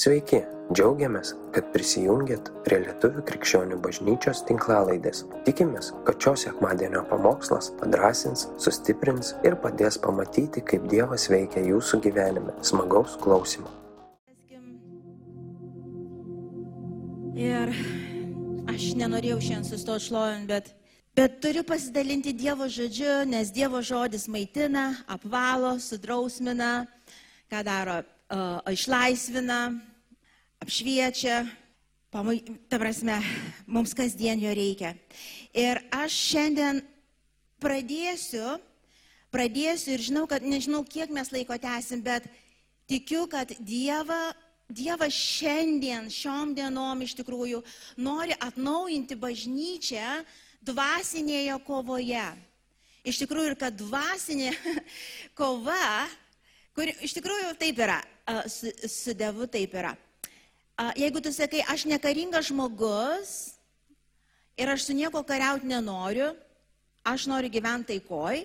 Sveiki, džiaugiamės, kad prisijungiat prie Lietuvų krikščionių bažnyčios tinklalaidės. Tikimės, kad šios sekmadienio pamokslas padrasins, sustiprins ir padės pamatyti, kaip Dievas veikia jūsų gyvenime. Smagaus klausimų. Ir aš nenorėjau šiandien sustoti šlovint, bet, bet turiu pasidalinti Dievo žodžiu, nes Dievo žodis maitina, apvalo, sudrausmina, ką daro, uh, išlaisvina, apšviečia, pamai, ta prasme, mums kasdien jo reikia. Ir aš šiandien pradėsiu, pradėsiu ir žinau, kad nežinau, kiek mes laiko tęsim, bet tikiu, kad Dieva, Dievas šiandien, šiom dienom iš tikrųjų nori atnaujinti bažnyčią dvasinėje kovoje. Iš tikrųjų ir kad dvasinė kova, kur iš tikrųjų taip yra, su, su Dievu taip yra jeigu tu sakai, aš nekaringas žmogus ir aš su nieko kariauti nenoriu, aš noriu gyventi taikoj,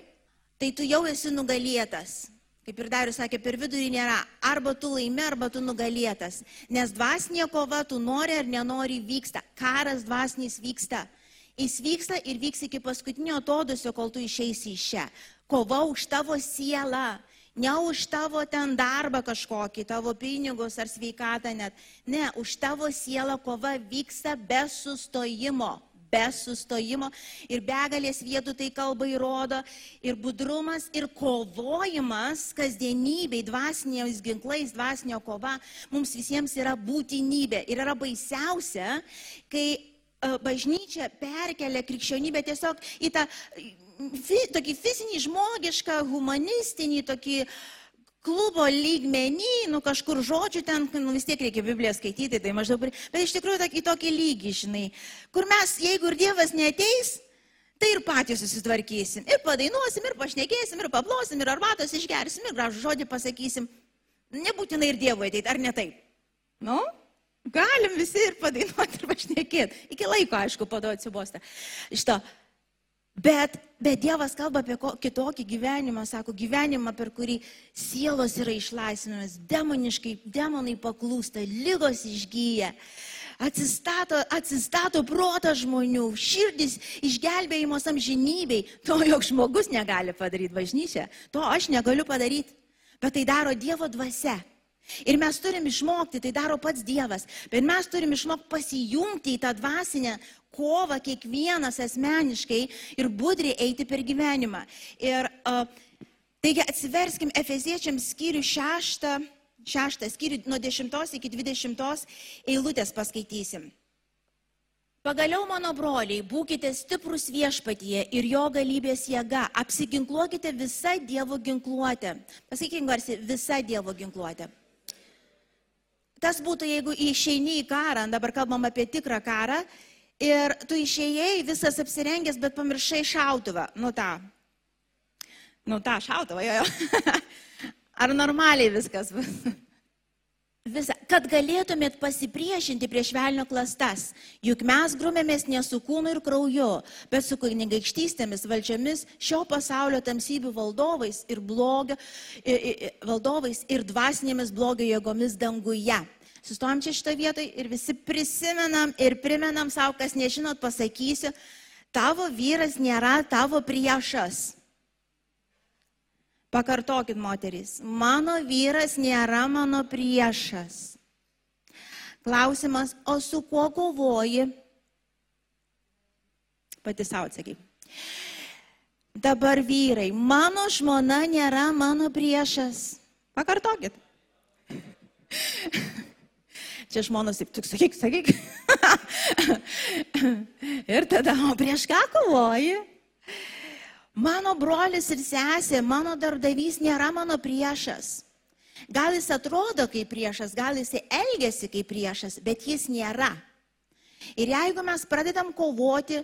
tai tu jau esi nugalėtas. Kaip ir Darius sakė, per vidurį nėra arba tu laimi, arba tu nugalėtas. Nes dvasinė kova, tu nori ar nenori, vyksta. Karas dvasinis vyksta. Jis vyksta ir vyks iki paskutinio atodusio, kol tu išeisi iš čia. Kova už tavo sielą Ne už tavo ten darbą kažkokį, tavo pinigus ar sveikatą net. Ne, už tavo sielą kova vyksta be sustojimo. Be sustojimo ir begalės vietų tai kalba įrodo. Ir budrumas, ir kovojimas kasdienybei, dvasiniais ginklais, dvasinio kova mums visiems yra būtinybė. Ir yra baisiausia, kai e, bažnyčia perkelia krikščionybę tiesiog į tą tokį fizinį, žmogišką, humanistinį, tokį klubo lygmenį, nu kažkur žodžių ten, nu vis tiek reikia Bibliją skaityti, tai maždaug, bet iš tikrųjų tokį, tokį lygį, žinai, kur mes, jeigu ir Dievas neteis, tai ir patys susitvarkysim. Ir padainuosim, ir pašnekėsim, ir paplosim, ir arbatos išgersim, ir gražų žodį pasakysim. Nebūtinai ir Dievui ateiti, ar ne taip? Nu, galim visi ir padainuoti, ir pašnekėti. Iki laiko, aišku, paduoti atsibostą. Iš to. Bet, bet Dievas kalba apie kitokį gyvenimą, sako, gyvenimą, per kurį sielos yra išlaisvinamas, demoniškai, demonai paklūsta, lygos išgyja, atsistato, atsistato protas žmonių, širdis išgelbėjimos amžinybei. To jog žmogus negali padaryti bažnyčia, to aš negaliu padaryti, bet tai daro Dievo dvasia. Ir mes turim išmokti, tai daro pats Dievas, bet mes turim išmokti pasijungti į tą dvasinę kovą kiekvienas asmeniškai ir budriai eiti per gyvenimą. Ir uh, taigi atsiverskim Efeziečiams skyrių šeštą, šeštą skyrių nuo 10 iki 20 eilutės paskaitysim. Pagaliau, mano broliai, būkite stiprus viešpatyje ir jo galybės jėga, apsiginkluokite visą Dievo ginkluotę. Pasakykim garsi, visą Dievo ginkluotę. Tas būtų, jeigu išeini į karą, dabar kalbam apie tikrą karą, Ir tu išėjai visas apsirengęs, bet pamiršai šautuvą. Nu tą. Nu tą šautuvą, jo, jo. Ar normaliai viskas bus? Visa, kad galėtumėt pasipriešinti prieš velnio klastas, juk mes grumėmės ne su kūnu ir krauju, bet su kunigaikštystėmis, valdžiomis, šio pasaulio tamsybių valdovais ir, blogio, valdovais ir dvasinėmis blogio jėgomis danguje. Sustojom čia šitą vietą ir visi prisimenam ir primenam savo, kas nežinot, pasakysiu, tavo vyras nėra tavo priešas. Pakartokit, moterys, mano vyras nėra mano priešas. Klausimas, o su kuo kovoji? Pati savo atsakyk. Dabar vyrai, mano žmona nėra mano priešas. Pakartokit. Čia žmonos taip, tik sakyk, sakyk. ir tada, o prieš ką kovoji? Mano brolis ir sesė, mano darbdavys nėra mano priešas. Gal jis atrodo kaip priešas, gal jis elgesi kaip priešas, bet jis nėra. Ir jeigu mes pradedam kovoti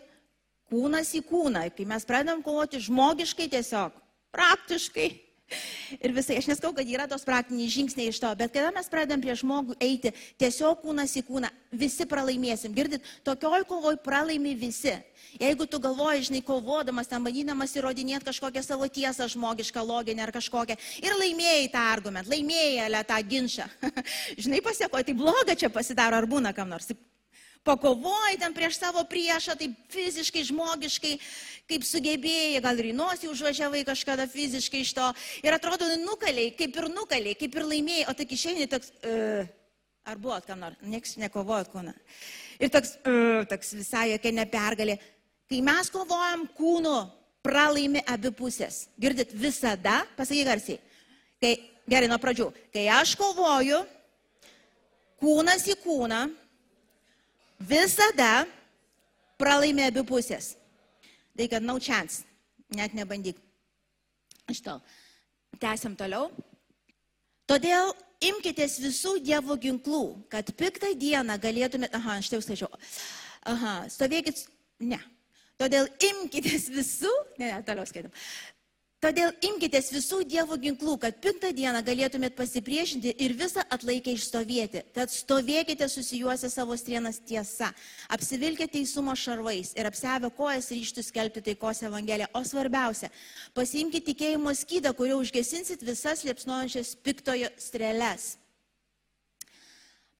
kūnas į kūną, kai mes pradedam kovoti žmogiškai tiesiog, praktiškai, Ir visai, aš neskau, kad yra tos praktiniai žingsniai iš to, bet kada mes pradedam prie žmogų eiti tiesiog kūnas į kūną, visi pralaimėsim. Girdit, tokioj kovoj pralaimi visi. Jeigu tu galvoji, žinai, kovodamas, tam bandydamas įrodinėti kažkokią savo tiesą žmogišką, loginę ar kažkokią, ir laimėjai tą argumentą, laimėjai tą ginčą. žinai, pasiekoji, tai bloga čia pasidaro, ar būna kam nors pakovoji ten prieš savo priešą, taip fiziškai, žmogiškai, kaip sugebėjai, gal ir nosį užvažiavai kažkada fiziškai iš to. Ir atrodo, nukaliai, kaip ir nukaliai, kaip ir laimėjai, o tik išeini toks, uh, ar buvot kam nors, nieks nekovojot kūną. Ir toks, uh, toks visai jokia nepergalė. Kai mes kovojam kūnu, pralaimi abi pusės. Girdit, visada, pasakyk garsiai. Kai, gerai, nuo pradžių. Kai aš kovoju, kūnas į kūną, visada pralaimė abi pusės. Tai kad no chance, net nebandyk. Šitą. Tęsiam toliau. Todėl imkitės visų Dievo ginklų, kad piktą dieną galėtumėte, aha, štai jau skaičiau, aha, stovėkit, ne. Todėl imkitės visų, ne, ne, toliau skaitam. Todėl imkitės visų Dievo ginklų, kad pintą dieną galėtumėt pasipriešinti ir visą atlaikę išstovėti. Tad stovėkite susijuose savo strienas tiesa, apsivilkite teisumo šarvais ir apsevę kojas ryštų skelbti taikos evangeliją. O svarbiausia, pasiimkite tikėjimo skydą, kuriuo užgesinsit visas liepsnojančias piktojo streles.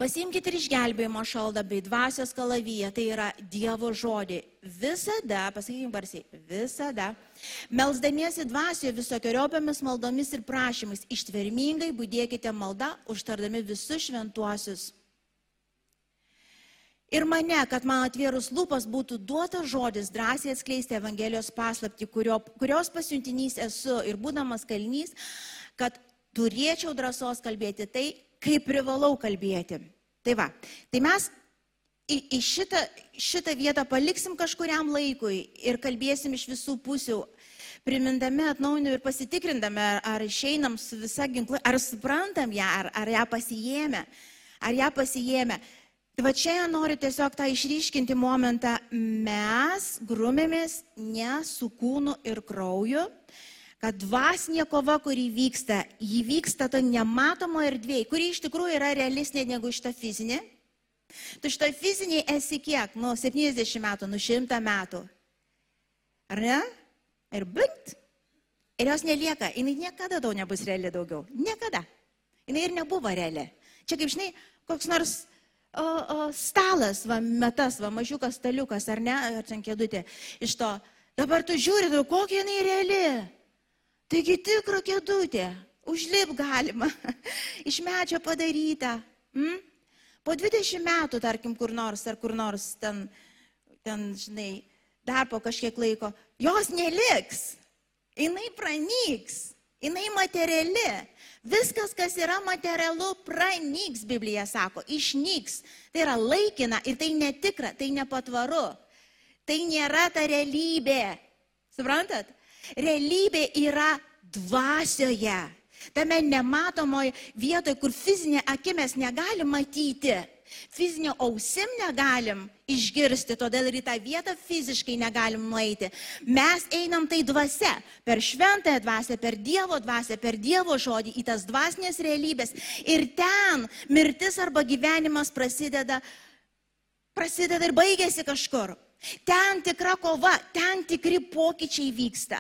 Pasimkite ir išgelbėjimo šaldą bei dvasios kalavyje, tai yra Dievo žodį. Visada, pasakykime garsiai, visada, melzdamiesi dvasioje visokiojopiamis maldomis ir prašymais, ištvermingai būdėkite maldą, užtardami visus šventuosius. Ir mane, kad man atvėrus lūpas būtų duotas žodis drąsiai atskleisti Evangelijos paslapti, kurio, kurios pasiuntinys esu ir būdamas kalnys, kad turėčiau drąsos kalbėti tai, kaip privalau kalbėti. Tai va, tai mes į, į šitą, šitą vietą paliksim kažkuriam laikui ir kalbėsim iš visų pusių, primindami, atnaujinu ir pasitikrindami, ar, ar išeinam su visa ginkla, ar suprantam ją, ar, ar ją pasijėmė, ar ją pasijėmė. Tai va čia noriu tiesiog tą išryškinti momentą, mes grumėmės ne su kūnu ir krauju, kad dvasinė kova, kuri vyksta, ji vyksta to nematomo erdvėje, kuri iš tikrųjų yra realesnė negu šita fizinė. Tu šitą fizinį esi kiek? Nu, 70 metų, nu 100 metų. Ar ne? Ir bint. Ir jos nelieka. Jis niekada tau nebus reali daugiau. Niekada. Jis ir nebuvo reali. Čia kaip žinai, koks nors o, o, stalas, va, metas, va, mažiukas staliukas, ar ne, ar ten kėdutė. Iš to. Dabar tu žiūri, tu, kokia jinai reali. Taigi tikro kėdutė, užlip galima, iš medžio padaryta. Mm? Po 20 metų, tarkim, kur nors, ar kur nors ten, ten, žinai, dar po kažkiek laiko, jos neliks, jinai pranyks, jinai materiali. Viskas, kas yra materialu, pranyks, Biblija sako, išnyks. Tai yra laikina ir tai netikra, tai nepatvaru. Tai nėra ta realybė. Suprantat? Realybė yra dvasioje. Tame nematomoje vietoje, kur fizinė akimės negalim matyti. Fizinio ausim negalim išgirsti, todėl ir į tą vietą fiziškai negalim nueiti. Mes einam tai dvasia, per šventąją dvasę, per Dievo dvasę, per Dievo žodį, į tas dvasinės realybės. Ir ten mirtis arba gyvenimas prasideda, prasideda ir baigėsi kažkur. Ten tikra kova, ten tikri pokyčiai vyksta.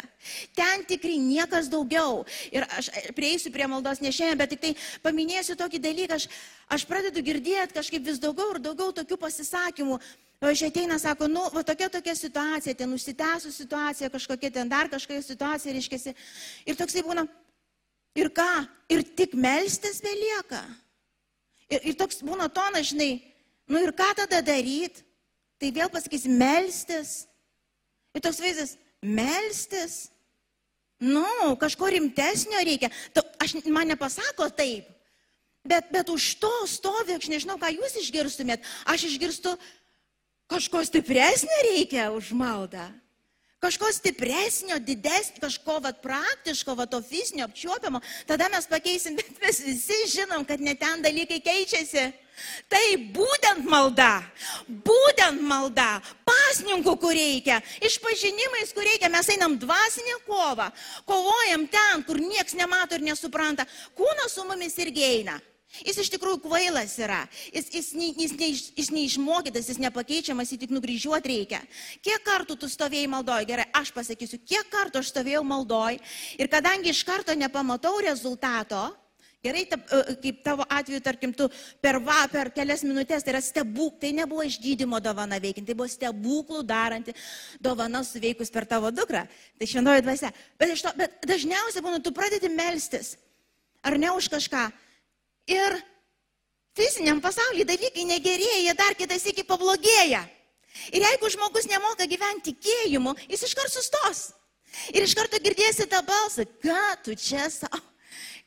Ten tikri niekas daugiau. Ir aš prieisiu prie maldos ne šiandien, bet tik tai paminėsiu tokį dalyką. Aš, aš pradedu girdėti kažkaip vis daugiau ir daugiau tokių pasisakymų. Iš ateina, sako, nu, va tokia tokia situacija, ten užsitęsų situacija, kažkokia ten dar kažkokia situacija, reiškia. Ir toksai būna, ir ką, ir tik melstis belieka. Ir, ir toks būna tonas, žinai, nu ir ką tada daryti? Tai vėl pasakys melstis. Ir toks vaizdas, melstis. Nu, kažko rimtesnio reikia. Aš, man nepasako taip. Bet, bet už to stovi, aš nežinau, ką jūs išgirstumėt. Aš išgirstu, kažko stipresnio reikia už maldą. Kažko stipresnio, didesnio, kažko vat, praktiško, vat, to fizinio, apčiuopiamo, tada mes pakeisim, bet mes visi žinom, kad net ten dalykai keičiasi. Tai būtent malda, būtent malda, pasninkų, kur reikia, išpažinimais, kur reikia, mes einam dvasinę kovą, kovojam ten, kur nieks nemato ir nesupranta, kūnas su mumis irgi eina. Jis iš tikrųjų kvailas yra. Jis, jis, jis, jis, jis neišmokytas, jis nepakeičiamas, jį tik nukryžiuoti reikia. Kiek kartų tu stovėjai maldoj? Gerai, aš pasakysiu, kiek kartų aš stovėjau maldoj ir kadangi iš karto nepamatau rezultato, Gerai, ta, e, kaip tavo atveju, tarkim, tu per, va, per kelias minutės, tai yra stebuklų, tai nebuvo išgydymo dovana veikianti, tai buvo stebuklų daranti dovana suveikus per tavo dukrą. Tai šventoji dvasia. Bet, to, bet dažniausiai būna, tu pradedi melstis. Ar ne už kažką? Ir fiziniam pasaulyje dalykai negerėja, jie dar kitas iki pablogėja. Ir jeigu žmogus nemoka gyventi tikėjimu, jis iškart sustos. Ir iš karto girdėsi tą balsą, ką tu čia savo,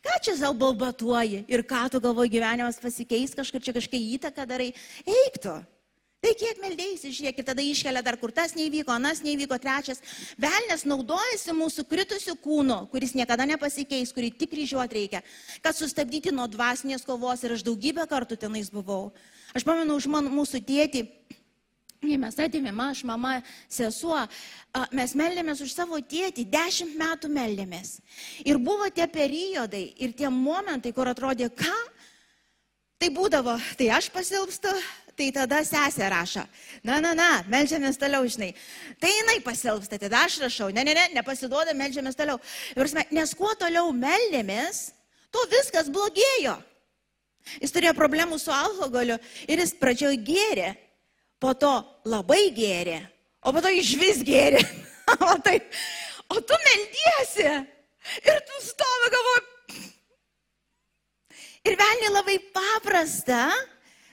ką čia savo balbatuoji ir ką tu galvoji gyvenimas pasikeis, kažkaip čia kažkaip įtaką darai, eik tu. Tai kiek meldėjai, žiūrėk, ir tada iškelia dar kur tas neįvyko, anas neįvyko, trečias. Velnes naudojasi mūsų kritusiu kūnu, kuris niekada nepasikeis, kurį tik kryžiuoti reikia, kad sustabdyti nuo dvasinės kovos ir aš daugybę kartų tenais buvau. Aš pamenu už man, mūsų tėtį, mes atėmėm, aš, mama, sesuo, mes meldėmės už savo tėtį, dešimt metų meldėmės. Ir buvo tie periodai ir tie momentai, kur atrodė, ką? Tai būdavo, tai aš pasilpstu, tai tada sesė rašo. Na, na, na, melžiamės toliau, žinai. Tai jinai pasilpsta, tada aš rašau. Ne, ne, ne, nepasiduoda, melžiamės toliau. Nes kuo toliau meldėmės, tuo viskas blogėjo. Jis turėjo problemų su alkoholiu ir jis pradžioje gėrė, po to labai gėrė, o po to iš vis gėrė. o, tai, o tu meldiesi ir tu stovi galvoji. Ir velniai labai paprasta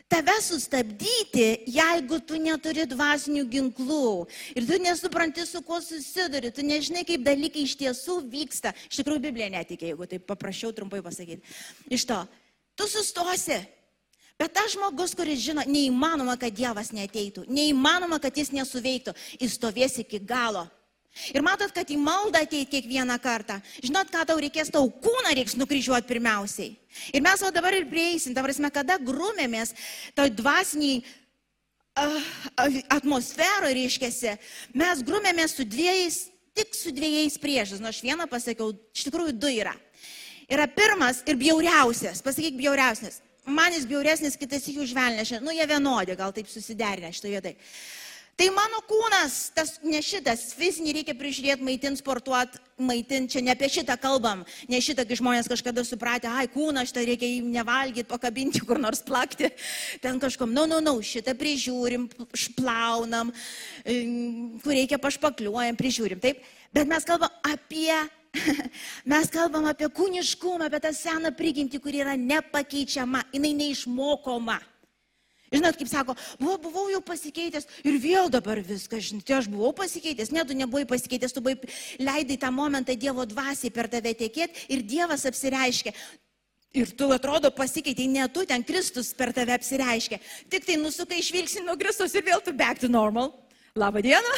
tave sustabdyti, jeigu tu neturi dvasinių ginklų ir tu nesupranti, su kuo susiduri, tu nežinai, kaip dalykai iš tiesų vyksta. Iš tikrųjų, Biblija netikė, jeigu taip paprašiau trumpai pasakyti. Iš to, tu sustosi. Bet tas žmogus, kuris žino, neįmanoma, kad Dievas neteitų, neįmanoma, kad jis nesuveiktų, jis stovės iki galo. Ir matot, kad į maldą ateit kiekvieną kartą. Žinot, ką tau reikės, tau kūną reiks nukryžiuoti pirmiausiai. Ir mes o dabar ir prieisim, ta prasme, kada grumėmės toj dvasiniai uh, atmosferoje, reiškiasi, mes grumėmės su dviejais, tik su dviejais priešais. Nu, aš vieną pasakiau, iš tikrųjų du yra. Yra pirmas ir bjauriausias, pasakyk bjauriausias. Man jis bjauresnis, kitas jų žvelnešė. Nu, jie vienodi, gal taip susiderinę šitoje vietoje. Tai mano kūnas, tas ne šitas, fizinį reikia prižiūrėti, maitinti, sportuoti, maitinti, čia ne apie šitą kalbam, ne šitą, kai žmonės kažkada supratė, ai, kūną šitą reikia jį nevalgyti, pakabinti, kur nors plakti, ten kažkom, na, no, na, no, na, no, šitą prižiūrim, šplaunam, kur reikia pašpakliuojam, prižiūrim, taip, bet mes kalbam apie Mes kalbam apie kūniškumą, apie tą seną prigimtį, kuri yra nepakeičiama, jinai neišmokoma. Žinot, kaip sako, buvau, buvau jau pasikeitęs ir vėl dabar viskas, žinai, tai aš buvau pasikeitęs, ne, tu nebuvai pasikeitęs, tu buvai leidai tą momentą Dievo dvasiai per tave tekėti ir Dievas apsireiškia. Ir tu atrodo pasikeitėjai, ne tu ten Kristus per tave apsireiškia. Tik tai nusukai išvilgsi nuo Kristus ir vėl tu back to normal. Labą dieną,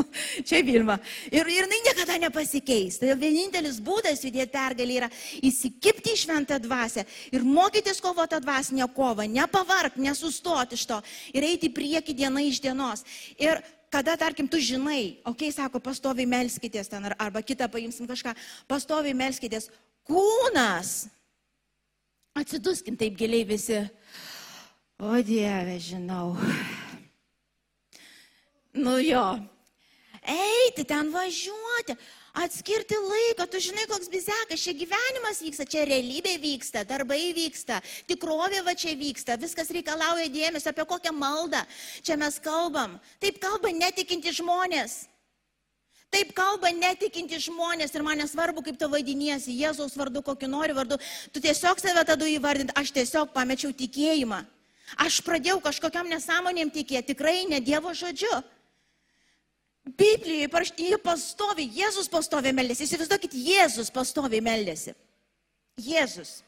čia Vilma. Ir, ir jinai niekada nepasikeis. Tai vienintelis būdas judėti pergalį yra įsikipti į šventą dvasę ir mokytis kovoti dvasinę kovą, nepavark, nesustoti iš to ir eiti į priekį diena iš dienos. Ir kada, tarkim, tu žinai, okei, okay, sako, pastoviai melskitės ten, arba kitą paimsim kažką, pastoviai melskitės, kūnas, atsiduskim taip giliai visi. O Dieve, žinau. Nu jo. Eiti ten važiuoti, atskirti laiką, tu žinai, koks bizekas, čia gyvenimas vyksta, čia realybė vyksta, darbai vyksta, tikrovė va čia vyksta, viskas reikalauja dėmesio, apie kokią maldą čia mes kalbam. Taip kalba netikinti žmonės. Taip kalba netikinti žmonės ir man nesvarbu, kaip tu vadiniesi, Jėzaus vardu, kokį nori vardu, tu tiesiog save tada įvardinti, aš tiesiog pamečiau tikėjimą. Aš pradėjau kažkokiam nesąmonėm tikėti, tikrai ne Dievo žodžiu. Biblijoje parašyti, jie pastovi, Jėzus pastovi meldėsi. Įsivaizduokit, Jėzus pastovi meldėsi. Jėzus.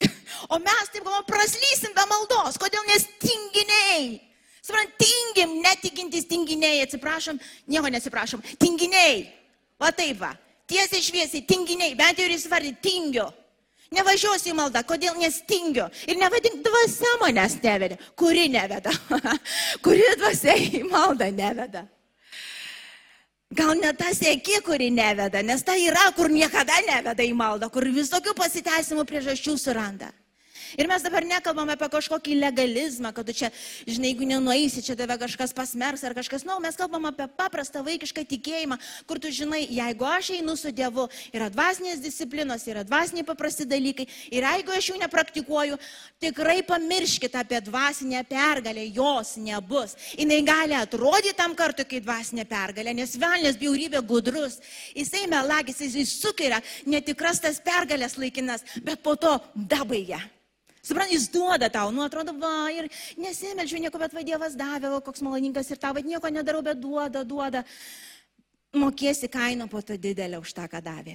O mes taip galvom, praslysim be maldos. Kodėl nes tinginiai? Suprant, tingim, netikintis tinginiai. atsiprašom, nieko nesiprašom, tinginiai, va taip va, tiesiai šviesiai, tinginiai, bent jau ir įsivardyti, tingiu. Nevažiuosiu į maldą, kodėl nestingiu. Ir nevadink dvasia manęs nevedė. Kuri neveda? Kuri dvasia į maldą neveda? Gal ne ta sėki, kuri neveda, nes ta yra, kur niekada neveda į maldą, kur visokių pasiteisimų priežasčių suranda. Ir mes dabar nekalbam apie kažkokį legalizmą, kad tu čia, žinai, jeigu nenueisi, čia tave kažkas pasmers ar kažkas, na, no, mes kalbam apie paprastą vaikišką tikėjimą, kur tu žinai, jeigu aš einu su Dievu, yra dvasinės disciplinos, yra dvasiniai paprasti dalykai, ir jeigu aš jų nepraktikuoju, tikrai pamirškite apie dvasinę pergalę, jos nebus. Jis gali atrodyti tam kartu kaip dvasinė pergalė, nes velnės bjaurybė gudrus, jisai melagis, jisai sukiria netikras tas pergalės laikinas, bet po to dabaigia. Suprant, jis duoda tau, nu atrodo, va, ir nesimelčiu nieko, bet va Dievas davė, va, koks maloningas ir tau, va, nieko nedarau, bet duoda, duoda. Mokėsi kainą po to didelę už tą, ką davė.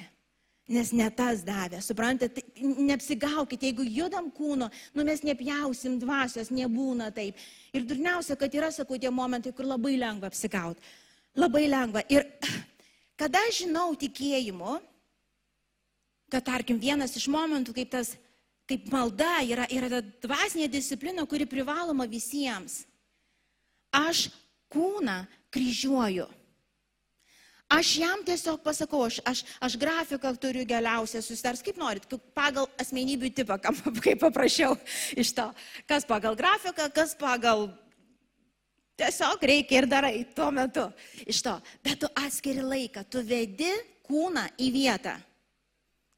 Nes ne tas davė, suprantate, neapsigaukite, jeigu judam kūno, nu mes nepjausim dvasios, nebūna taip. Ir durniausia, kad yra, sakau, tie momentai, kur labai lengva apsigauti. Labai lengva. Ir kada žinau tikėjimu, kad tarkim vienas iš momentų, kaip tas kaip malda yra, yra dvasinė disciplina, kuri privaloma visiems. Aš kūną kryžiuoju. Aš jam tiesiog pasakau, aš, aš, aš grafiką turiu geriausią susitars, kaip norit, pagal asmenybių tipą, kaip paprašiau iš to. Kas pagal grafiką, kas pagal... Tiesiog reikia ir darai tuo metu iš to. Bet tu atskiri laiką, tu vedi kūną į vietą.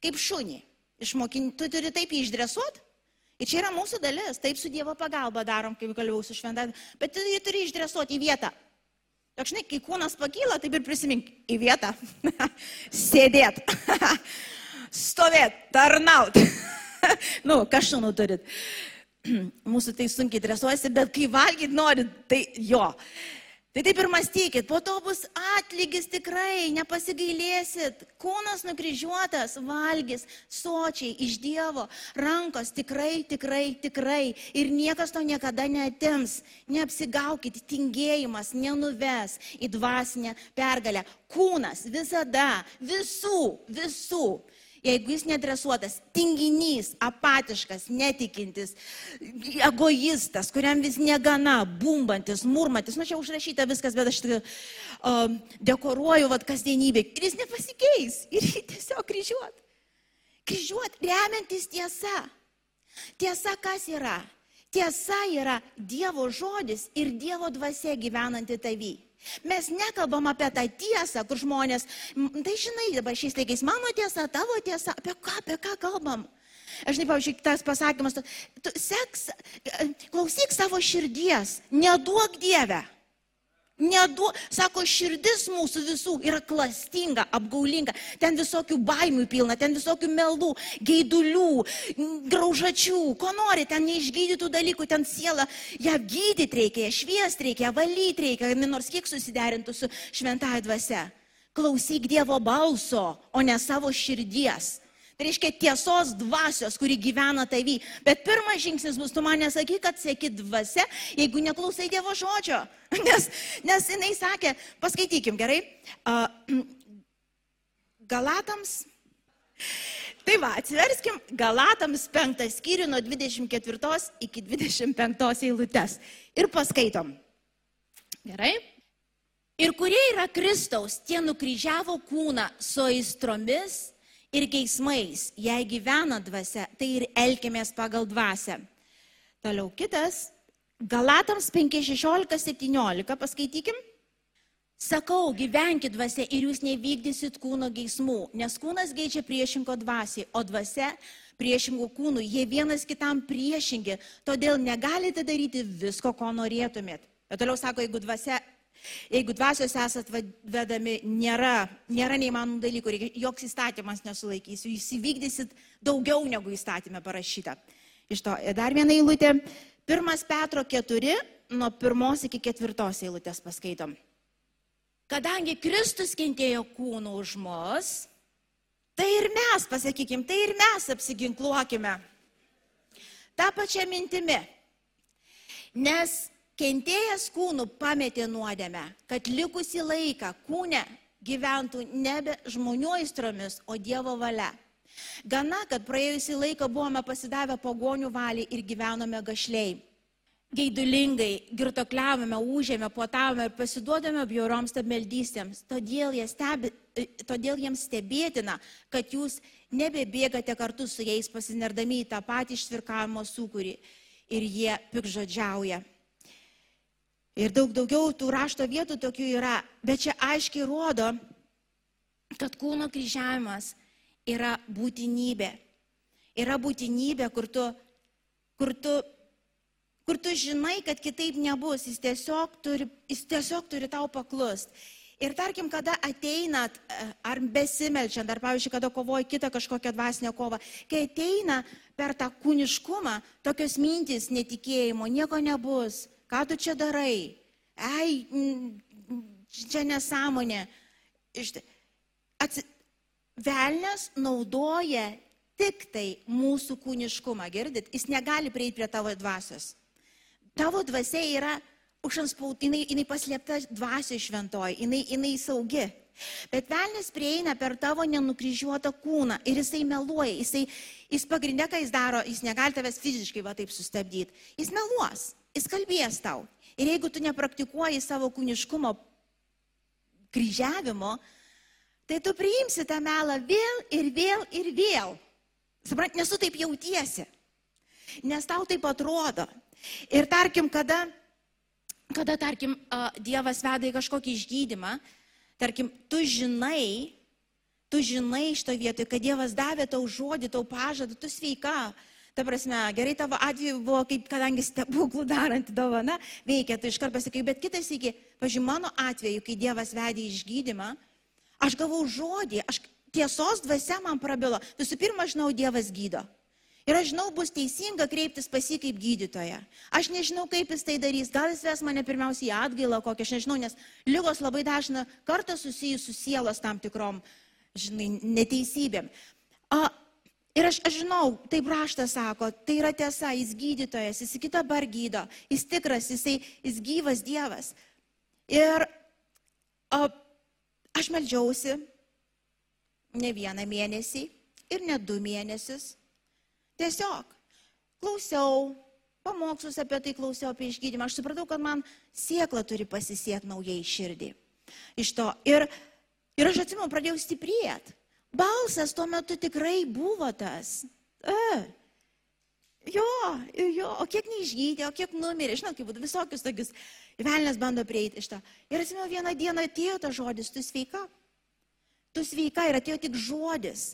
Kaip šunį. Išmokinti, tu turi taip jį išdresuoti. Ir čia yra mūsų dalis, taip su Dievo pagalba darom, kaip kalbėjau su šventą, bet tu jį turi išdresuoti į vietą. Tok žinai, kai kūnas pakyla, taip ir prisimink į vietą. Sėdėt. Stovėt, tarnaut. nu, kažkų turit. Mūsų tai sunkiai dresuojasi, bet kai valgyt norit, tai jo. Tai taip ir mąstykit, po to bus atlygis tikrai, nepasigailėsit, kūnas nukryžiuotas, valgys, sočiai iš Dievo, rankos tikrai, tikrai, tikrai ir niekas to niekada neatims. Neapsigaukit, tingėjimas nenuves į dvasinę pergalę. Kūnas visada, visų, visų Jeigu jis nedresuotas, tinginys, apatiškas, netikintis, egoistas, kuriam vis negana, bumbantis, murmantis, nu čia užrašyta viskas, bet aš uh, dekoruoju vad kasdienybė ir jis nepasikeis ir jį tiesiog kryžiuot. Kryžiuot remiantis tiesa. Tiesa kas yra? Tiesa yra Dievo žodis ir Dievo dvasia gyvenanti tavy. Mes nekalbam apie tą tiesą, kur žmonės, tai žinai, dabar šiais laikais mano tiesa, tavo tiesa, apie ką, apie ką kalbam. Aš žinai, pavyzdžiui, tas pasakymas, tu seks, klausyk savo širdies, neduok Dievę. Nedu, sako, širdis mūsų visų yra klastinga, apgaulinga. Ten visokių baimių pilna, ten visokių melų, geidulių, graužačių, ko nori, ten neišgydytų dalykų, ten siela, ją gydyti reikia, ją šviesti reikia, ją valyti reikia, nors kiek susiderintų su šventąją dvasia. Klausyk Dievo balso, o ne savo širdies. Tai reiškia tiesos dvasios, kuri gyvena tavy. Bet pirmas žingsnis bus, tu man nesakyk, kad sėki dvasia, jeigu neklausai Dievo žodžio. Nes, nes jinai sakė, paskaitykim gerai, uh, Galatams. Tai va, atsiverskim Galatams penktą skyrių nuo 24 iki 25 eilutės ir paskaitom. Gerai? Ir kurie yra Kristaus, tie nukryžiavo kūną su aistromis ir geismais, jei gyvena dvasia, tai ir elkimės pagal dvasę. Toliau kitas, Galatams 5.16.17, paskaitykim. Sakau, gyvenkit dvasia ir jūs nevykdysit kūno geismų, nes kūnas geidžia priešingo dvasiai, o dvasia priešingų kūnų, jie vienas kitam priešingi, todėl negalite daryti visko, ko norėtumėt. Bet toliau sako, jeigu dvasia Jeigu dvasios esat vedami, nėra, nėra neįmanomų dalykų, joks įstatymas nesulaikys, jūs įvykdysit daugiau negu įstatymė parašyta. Iš to dar viena eilutė. Pirmas Petro 4, nuo pirmos iki ketvirtos eilutės paskaitom. Kadangi Kristus kentėjo kūnų už mus, tai ir mes, pasakykim, tai ir mes apsiginkluokime. Ta pačia mintimi. Nes kentėjęs kūnų pametė nuodėmę, kad likusi laiką kūne gyventų nebe žmonių aistromis, o Dievo valia. Gana, kad praėjusį laiką buvome pasidavę pagonių valiai ir gyvenome gašliai. Geidulingai girtokliavome, užėmė, puotavome ir pasiduodame bjaurioms stabmeldystėms. Todėl, stebi, todėl jiems stebėtina, kad jūs nebebėgate kartu su jais pasinerdami į tą patį ištvirkavimo sūkurį ir jie pikžodžiauja. Ir daug daugiau tų rašto vietų tokių yra, bet čia aiškiai rodo, kad kūno kryžiavimas yra būtinybė. Yra būtinybė, kur tu, kur tu, kur tu žinai, kad kitaip nebus, jis tiesiog turi, jis tiesiog turi tau paklust. Ir tarkim, kada ateinat, e, ar besimelčiant, ar pavyzdžiui, kada kovoji kitą kažkokią dvasinę kovą, kai ateina per tą kūniškumą tokios mintys netikėjimo, nieko nebus, ką tu čia darai, ei, čia nesąmonė. Atsi... Velnes naudoja tik tai mūsų kūniškumą, girdit, jis negali prieiti prie tavo dvasios. Tavo dvasia yra užanspaut, jinai, jinai paslėpta dvasio šventoji, jinai, jinai saugi. Bet velnis prieina per tavo nenukryžiuotą kūną ir jisai meluoja, jisai, jis pagrindė, ką jis daro, jis negali tavęs fiziškai va taip sustabdyti. Jis meluos, jis kalbės tau. Ir jeigu tu nepraktikuoji savo kūniškumo kryžiavimo, tai tu priimsi tą melą vėl ir vėl ir vėl. Suprant, nesu taip jautiesi, nes tau taip atrodo. Ir tarkim, kada kada, tarkim, Dievas veda į kažkokį išgydymą, tarkim, tu žinai, tu žinai iš to vietoj, kad Dievas davė tau žodį, tau pažadą, tu sveika. Ta prasme, gerai tavo atveju buvo, kaip, kadangi stebuklų daranti dovana, veikia, tu iškart pasakai, bet kitas iki, pažiūrėjau, mano atveju, kai Dievas vedė išgydymą, aš gavau žodį, aš tiesos dvasia man prabilo. Visų pirma, žinau, Dievas gydo. Ir aš žinau, bus teisinga kreiptis pas jį kaip gydytoją. Aš nežinau, kaip jis tai darys. Gal jis ves mane pirmiausiai į atgailą kokią, aš nežinau, nes lygos labai dažna kartą susijus su sielos tam tikrom, žinai, neteisybėm. A, ir aš, aš žinau, taip raštas sako, tai yra tiesa, jis gydytojas, jis kitą bar gydo, jis tikras, jisai, jis gyvas Dievas. Ir a, aš melžiausi ne vieną mėnesį ir ne du mėnesius. Tiesiog klausiau, pamokslus apie tai klausiau, apie išgydymą. Aš supratau, kad man siekla turi pasisiekti naujai širdį. Iš to. Ir, ir aš atsimenu, pradėjau stiprėti. Balsas tuo metu tikrai buvo tas. E, jo, jo, o kiek neišgydė, o kiek numirė, žinot, kaip būtų visokius tokius. Velnės bando prieiti iš to. Ir atsimenu, vieną dieną atėjo tas žodis, tu sveika. Tu sveika ir atėjo tik žodis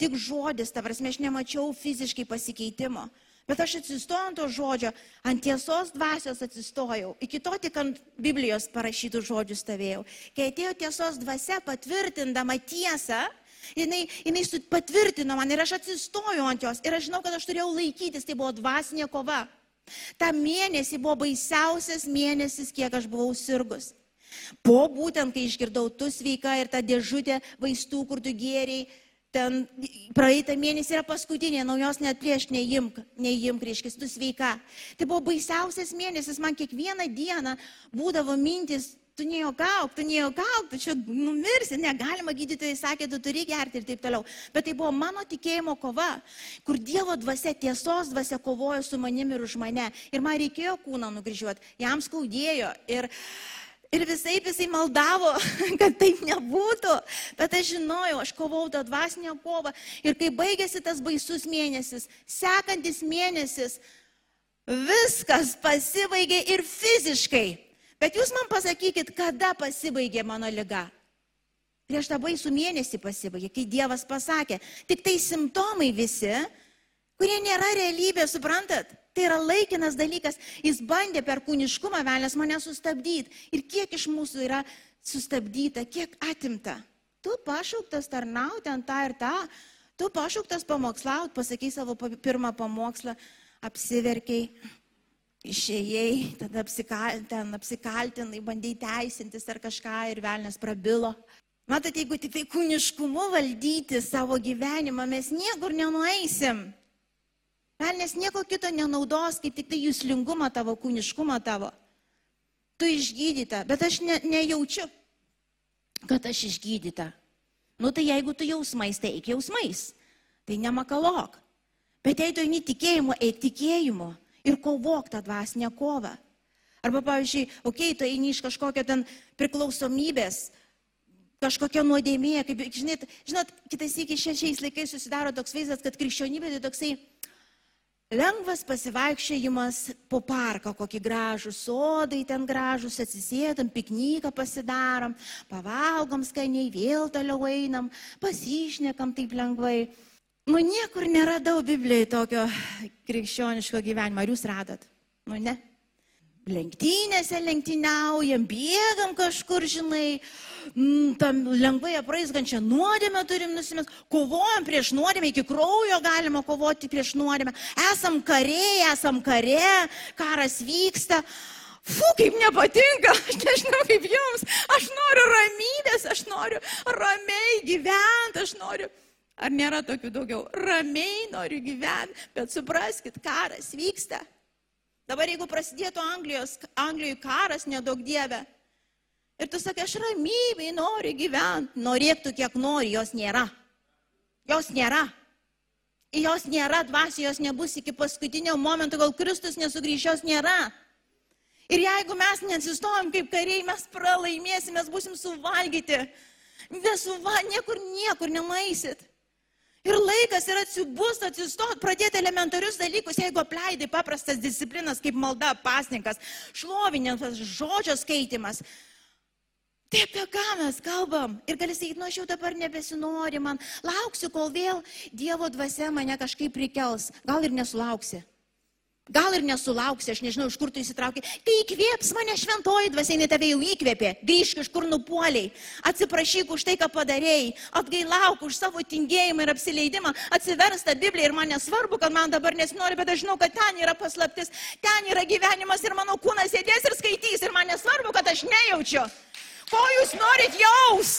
tik žodis, ta prasme, aš nemačiau fiziškai pasikeitimo. Bet aš atsistojau ant to žodžio, ant tiesos dvasios atsistojau. Iki to tik ant Biblijos parašytų žodžių stovėjau. Kai atėjo tiesos dvasia patvirtindama tiesą, jinai, jinai patvirtino man ir aš atsistojau ant jos. Ir aš žinau, kad aš turėjau laikytis, tai buvo dvasinė kova. Ta mėnesį buvo baisiausias mėnesis, kiek aš buvau sirgus. Po būtent, kai išgirdau tu sveika ir ta dėžutė vaistų, kur tu gėriai, ten praeitą mėnesį yra paskutinė, naujos net prieš neimk, neimk, reiškia, tu sveika. Tai buvo baisiausias mėnesis, man kiekvieną dieną būdavo mintis, tu nejuokauk, tu nejuokauk, tu čia numirsi, negalima, gydytojai sakė, tu turi gerti ir taip toliau. Bet tai buvo mano tikėjimo kova, kur Dievo dvasia, tiesos dvasia kovojo su manimi ir už mane. Ir man reikėjo kūną nukryžiuoti, jam skaudėjo. Ir, Ir visai jisai maldavo, kad taip nebūtų. Bet aš žinojau, aš kovau tą dvasinę kovą. Ir kai baigėsi tas baisus mėnesis, sekantis mėnesis, viskas pasibaigė ir fiziškai. Bet jūs man pasakykit, kada pasibaigė mano lyga. Prieš tą baisų mėnesį pasibaigė, kai Dievas pasakė, tik tai simptomai visi, kurie nėra realybė, suprantat? Tai yra laikinas dalykas. Jis bandė per kūniškumą velnės mane sustabdyti. Ir kiek iš mūsų yra sustabdyta, kiek atimta. Tu pašauktas tarnauti ant tą ir tą. Tu pašauktas pamokslauti, pasakai savo pirmą pamokslą, apsiverkiai, išėjai, tada apsikal, ten apsikaltinai, bandai teisintis ar kažką ir velnės prabilo. Matot, jeigu tik tai kūniškumu valdyti savo gyvenimą, mes niekur nenueisim. Velnės nieko kito nenaudos, kaip tik tai jūslingumą tavo, kūniškumą tavo. tu išgydyta, bet aš ne, nejaučiu, kad aš išgydyta. Nu tai jeigu tu jausmais, tai eik jausmais. Tai nemakalok. Bet jei tu eini tikėjimu, eik tikėjimu ir kovok tą dvasinę kovą. Arba, pavyzdžiui, okei, okay, tu eini iš kažkokio ten priklausomybės, kažkokia nuodėmė, kaip, žinot, žinot kitais iki šiais laikais susidaro toks vaizdas, kad krikščionybė tai toksai lengvas pasivaikščiojimas po parką, kokį gražų sodai ten gražus, atsisėdam, pikniką pasidarom, pavalgom skaniai, vėl toliau einam, pasišnekam taip lengvai. Nu, niekur neradau Biblijoje tokio krikščioniško gyvenimo. Ar jūs radat? Nu, ne. Lenktynėse lenktyniaujam, bėgam kažkur, žinai, tam lengvai apraizgančią nuodėmę turim nusimest, kovojam prieš nuodėmę, iki kraujo galima kovoti prieš nuodėmę. Esam kariai, esam kare, karas vyksta. Fu, kaip nepatinka, aš nežinau kaip jums, aš noriu ramybės, aš noriu ramiai gyventi, aš noriu Ar nėra tokių daugiau? Ramiai noriu gyventi, bet supraskit, karas vyksta. Dabar jeigu prasidėtų Anglijos, Anglijoje karas, nedaug dievė, ir tu sakai, aš ramybėj noriu gyventi, norėtų kiek nori, jos nėra. Jos nėra. Jos nėra, dvasia jos nebus iki paskutinio momento, kol Kristus nesugrįž, jos nėra. Ir jeigu mes nesistojom kaip kariai, mes pralaimėsim, mes busim suvalgyti. Nesuva, niekur, niekur nemaisit. Ir laikas yra atsibūst, atsistot, pradėti elementarius dalykus, jeigu apleidai paprastas disciplinas kaip malda, pasninkas, šlovinimas, žodžio skaitimas. Tai apie ką mes kalbam? Ir gali sakyti, nu aš jau dabar nebesinori, man lauksiu, kol vėl Dievo dvasia mane kažkaip prikels. Gal ir nesulauksi. Gal ir nesulauksi, aš nežinau, iš kur tu įsitraukai. Tai įkvėps mane šventoji dvasia, jinai tave jau įkvėpė. Grįžk iš kur nupuoliai. Atsiprašyk už tai, ką padarėjai. Atgailauk už savo tingėjimą ir apsileidimą. Atsiverst tą Bibliją ir man nesvarbu, kad man dabar nesinori, bet aš žinau, kad ten yra paslaptis, ten yra gyvenimas ir mano kūnas sėdės ir skaitys. Ir man nesvarbu, kad aš nejaučiu. Ko jūs norit jaus?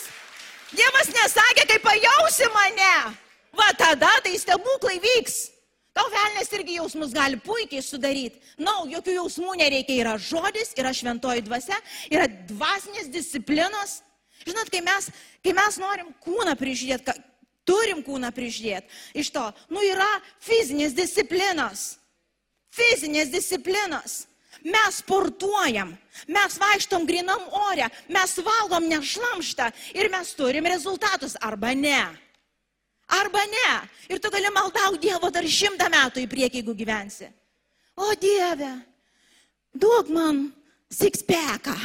Dievas nesakė, kaip pajausi mane. Va tada tai stebuklai vyks. Tau velnės irgi jausmus gali puikiai sudaryti. Na, no, jokių jausmų nereikia. Yra žodis, yra šventoji dvasia, yra dvasinės disciplinos. Žinot, kai mes, kai mes norim kūną prižiūrėti, turim kūną prižiūrėti, iš to, nu yra fizinės disciplinos. Fizinės disciplinos. Mes sportuojam, mes vaikštom grinam ore, mes valgom nešlamštą ir mes turim rezultatus arba ne arba ne. Ir tu gali maldauti Dievo dar šimtą metų į priekį, jeigu gyvensi. O Dieve, duok man sixpacką.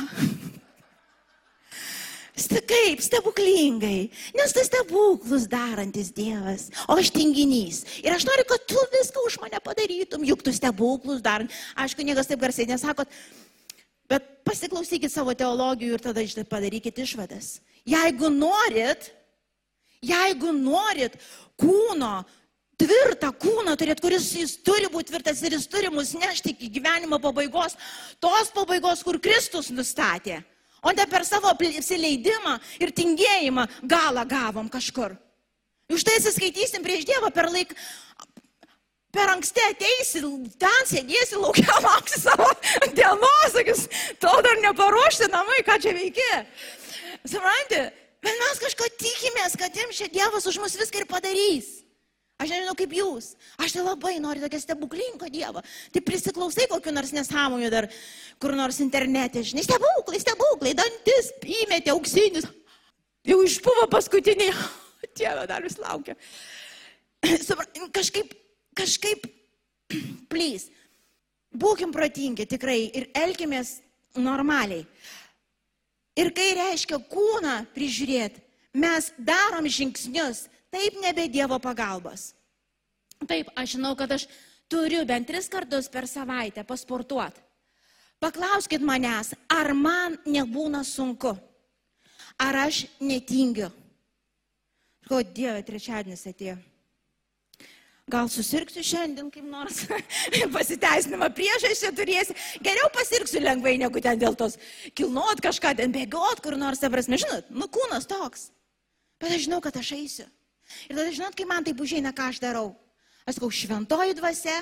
Kaip stebuklingai, nes tai stebuklus darantis Dievas, o aš tinginys. Ir aš noriu, kad tu viską už mane padarytum, juk tu stebuklus darant. Aišku, niekas taip garsiai nesakot, bet pasiklausykit savo teologijų ir tada padarykit išvadas. Jeigu norit, Jeigu norit kūno, tvirtą kūną turėti, kuris jis turi būti tvirtas ir jis turi mus nešti iki gyvenimo pabaigos, tos pabaigos, kur Kristus nustatė, o ne per savo apsileidimą ir tingėjimą galą gavom kažkur. Už tai atsiskaitysim prieš Dievą per laik, per anksti ateisi, ten sėdėsi laukia, lauksi savo dienos, sakys, to dar neparuošti namai, ką čia veiki. Suprantate? Bet mes kažko tikimės, kad jiems čia Dievas už mus viską ir padarys. Aš nežinau kaip jūs. Aš tai labai noriu tokio stebuklingo Dievo. Tai prisiklausai kokiu nors nesąmonju dar kur nors internete. Žinai, stebuklai, stebuklai, dantis įmetė auksinius. Jau išpuvo paskutiniai. Dieve dar vis laukia. Kažkaip, kažkaip, plys. Būkim protingi tikrai ir elkimės normaliai. Ir kai reiškia kūną prižiūrėti, mes darom žingsnius, taip nebe Dievo pagalbos. Taip, aš žinau, kad aš turiu bent tris kartus per savaitę pasportuoti. Paklauskit manęs, ar man nebūna sunku, ar aš netingiu. Ko Dieve, trečiadienis atėjo. Gal susirgsiu šiandien kaip nors, pasiteisinimą priešais čia turėsi. Geriau pasirgsiu lengvai, negu ten dėl tos kilnuot kažką, ten bėgot kur nors, ta prasme, žinot, nu kūnas toks. Bet aš žinau, kad aš eisiu. Ir tada žinot, kai man tai užeina, ką aš darau. Aš sakau, šventoji dvasia,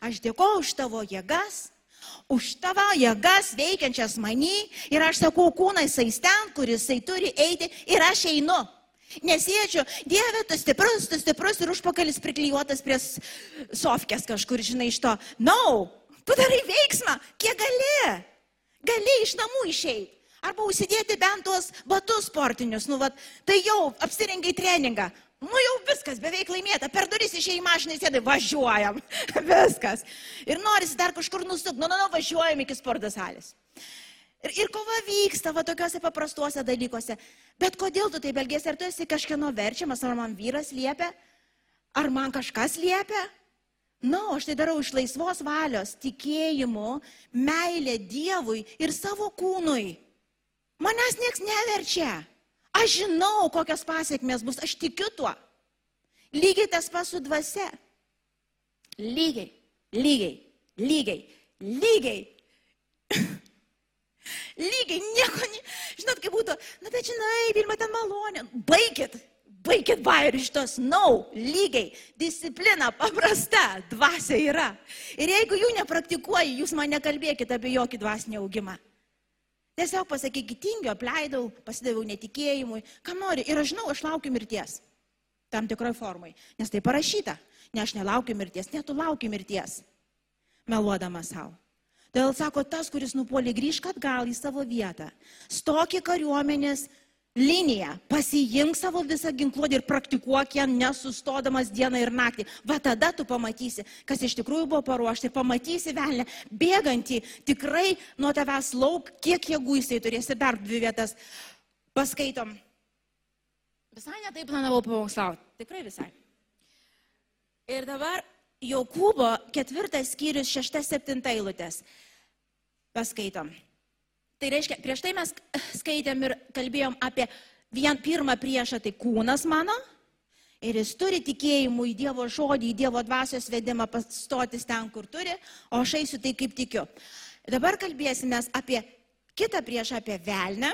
aš dėkoju už tavo jėgas, už tavo jėgas veikiančias manį ir aš sakau, kūnai jisai ten, kuris jisai turi eiti ir aš einu. Nesėdžiu, Dieve, tu stiprus, tu stiprus ir užpakalis priklijuotas prie sofkės kažkur, žinai, iš to. No, tu darai veiksmą, kiek gali. Gali iš namų išeiti. Arba užsidėti bent tuos batus sportinius, nu, vat, tai jau apsirengiai treningą. Nu jau viskas, beveik laimėta, per duris išėjai mašinai sėdai, važiuojam, viskas. Ir norisi dar kažkur nusukti, nu, nu, nu, važiuojam iki sporto salės. Ir, ir kova vyksta va tokiuose paprastuose dalykuose. Bet kodėl tu taip elgėsi? Ar tu esi kažkieno verčiamas, ar man vyras liepia, ar man kažkas liepia? Na, no, aš tai darau iš laisvos valios, tikėjimu, meilė Dievui ir savo kūnui. Manęs nieks neverčia. Aš žinau, kokios pasiekmes bus, aš tikiu tuo. Lygiai tas pats su dvasia. Lygiai, lygiai, lygiai, lygiai. lygiai, nieko, žinot, kaip būtų, na bet žinai, Vilma ten malonė, baigit, baigit bairį iš tos, nau, no, lygiai, disciplina paprasta, dvasia yra. Ir jeigu jų nepraktikuoji, jūs man nekalbėkite apie jokį dvasinį augimą. Tiesiog pasakykit, tingiu, apleidau, pasidaviau netikėjimui, kam nori. Ir aš žinau, aš laukiu mirties. Tam tikroje formai. Nes tai parašyta. Ne aš nelaukiu mirties, ne tu lauki mirties. Meluodama savo. Todėl sako, tas, kuris nupuolė grįžk atgal į savo vietą. Stokį kariuomenės liniją, pasiimk savo visą ginkluotę ir praktikuok ją nesustodamas dieną ir naktį. Va tada tu pamatysi, kas iš tikrųjų buvo paruošta ir pamatysi velnę, bėgantį tikrai nuo tavęs lauk, kiek jėgų jisai turės ir dar dvi vietas. Paskaitom. Visai netaip planavau pamokslauti, tikrai visai. Ir dabar Jokūbo ketvirtas skyrius, šeštas, septinta eilutės. Paskaitom. Tai reiškia, prieš tai mes skaitėm ir kalbėjom apie vien pirmą priešą, tai kūnas mano. Ir jis turi tikėjimų į Dievo žodį, į Dievo dvasios vedimą pastotis ten, kur turi, o aš eisiu tai kaip tikiu. Dabar kalbėsime apie kitą priešą, apie velnę,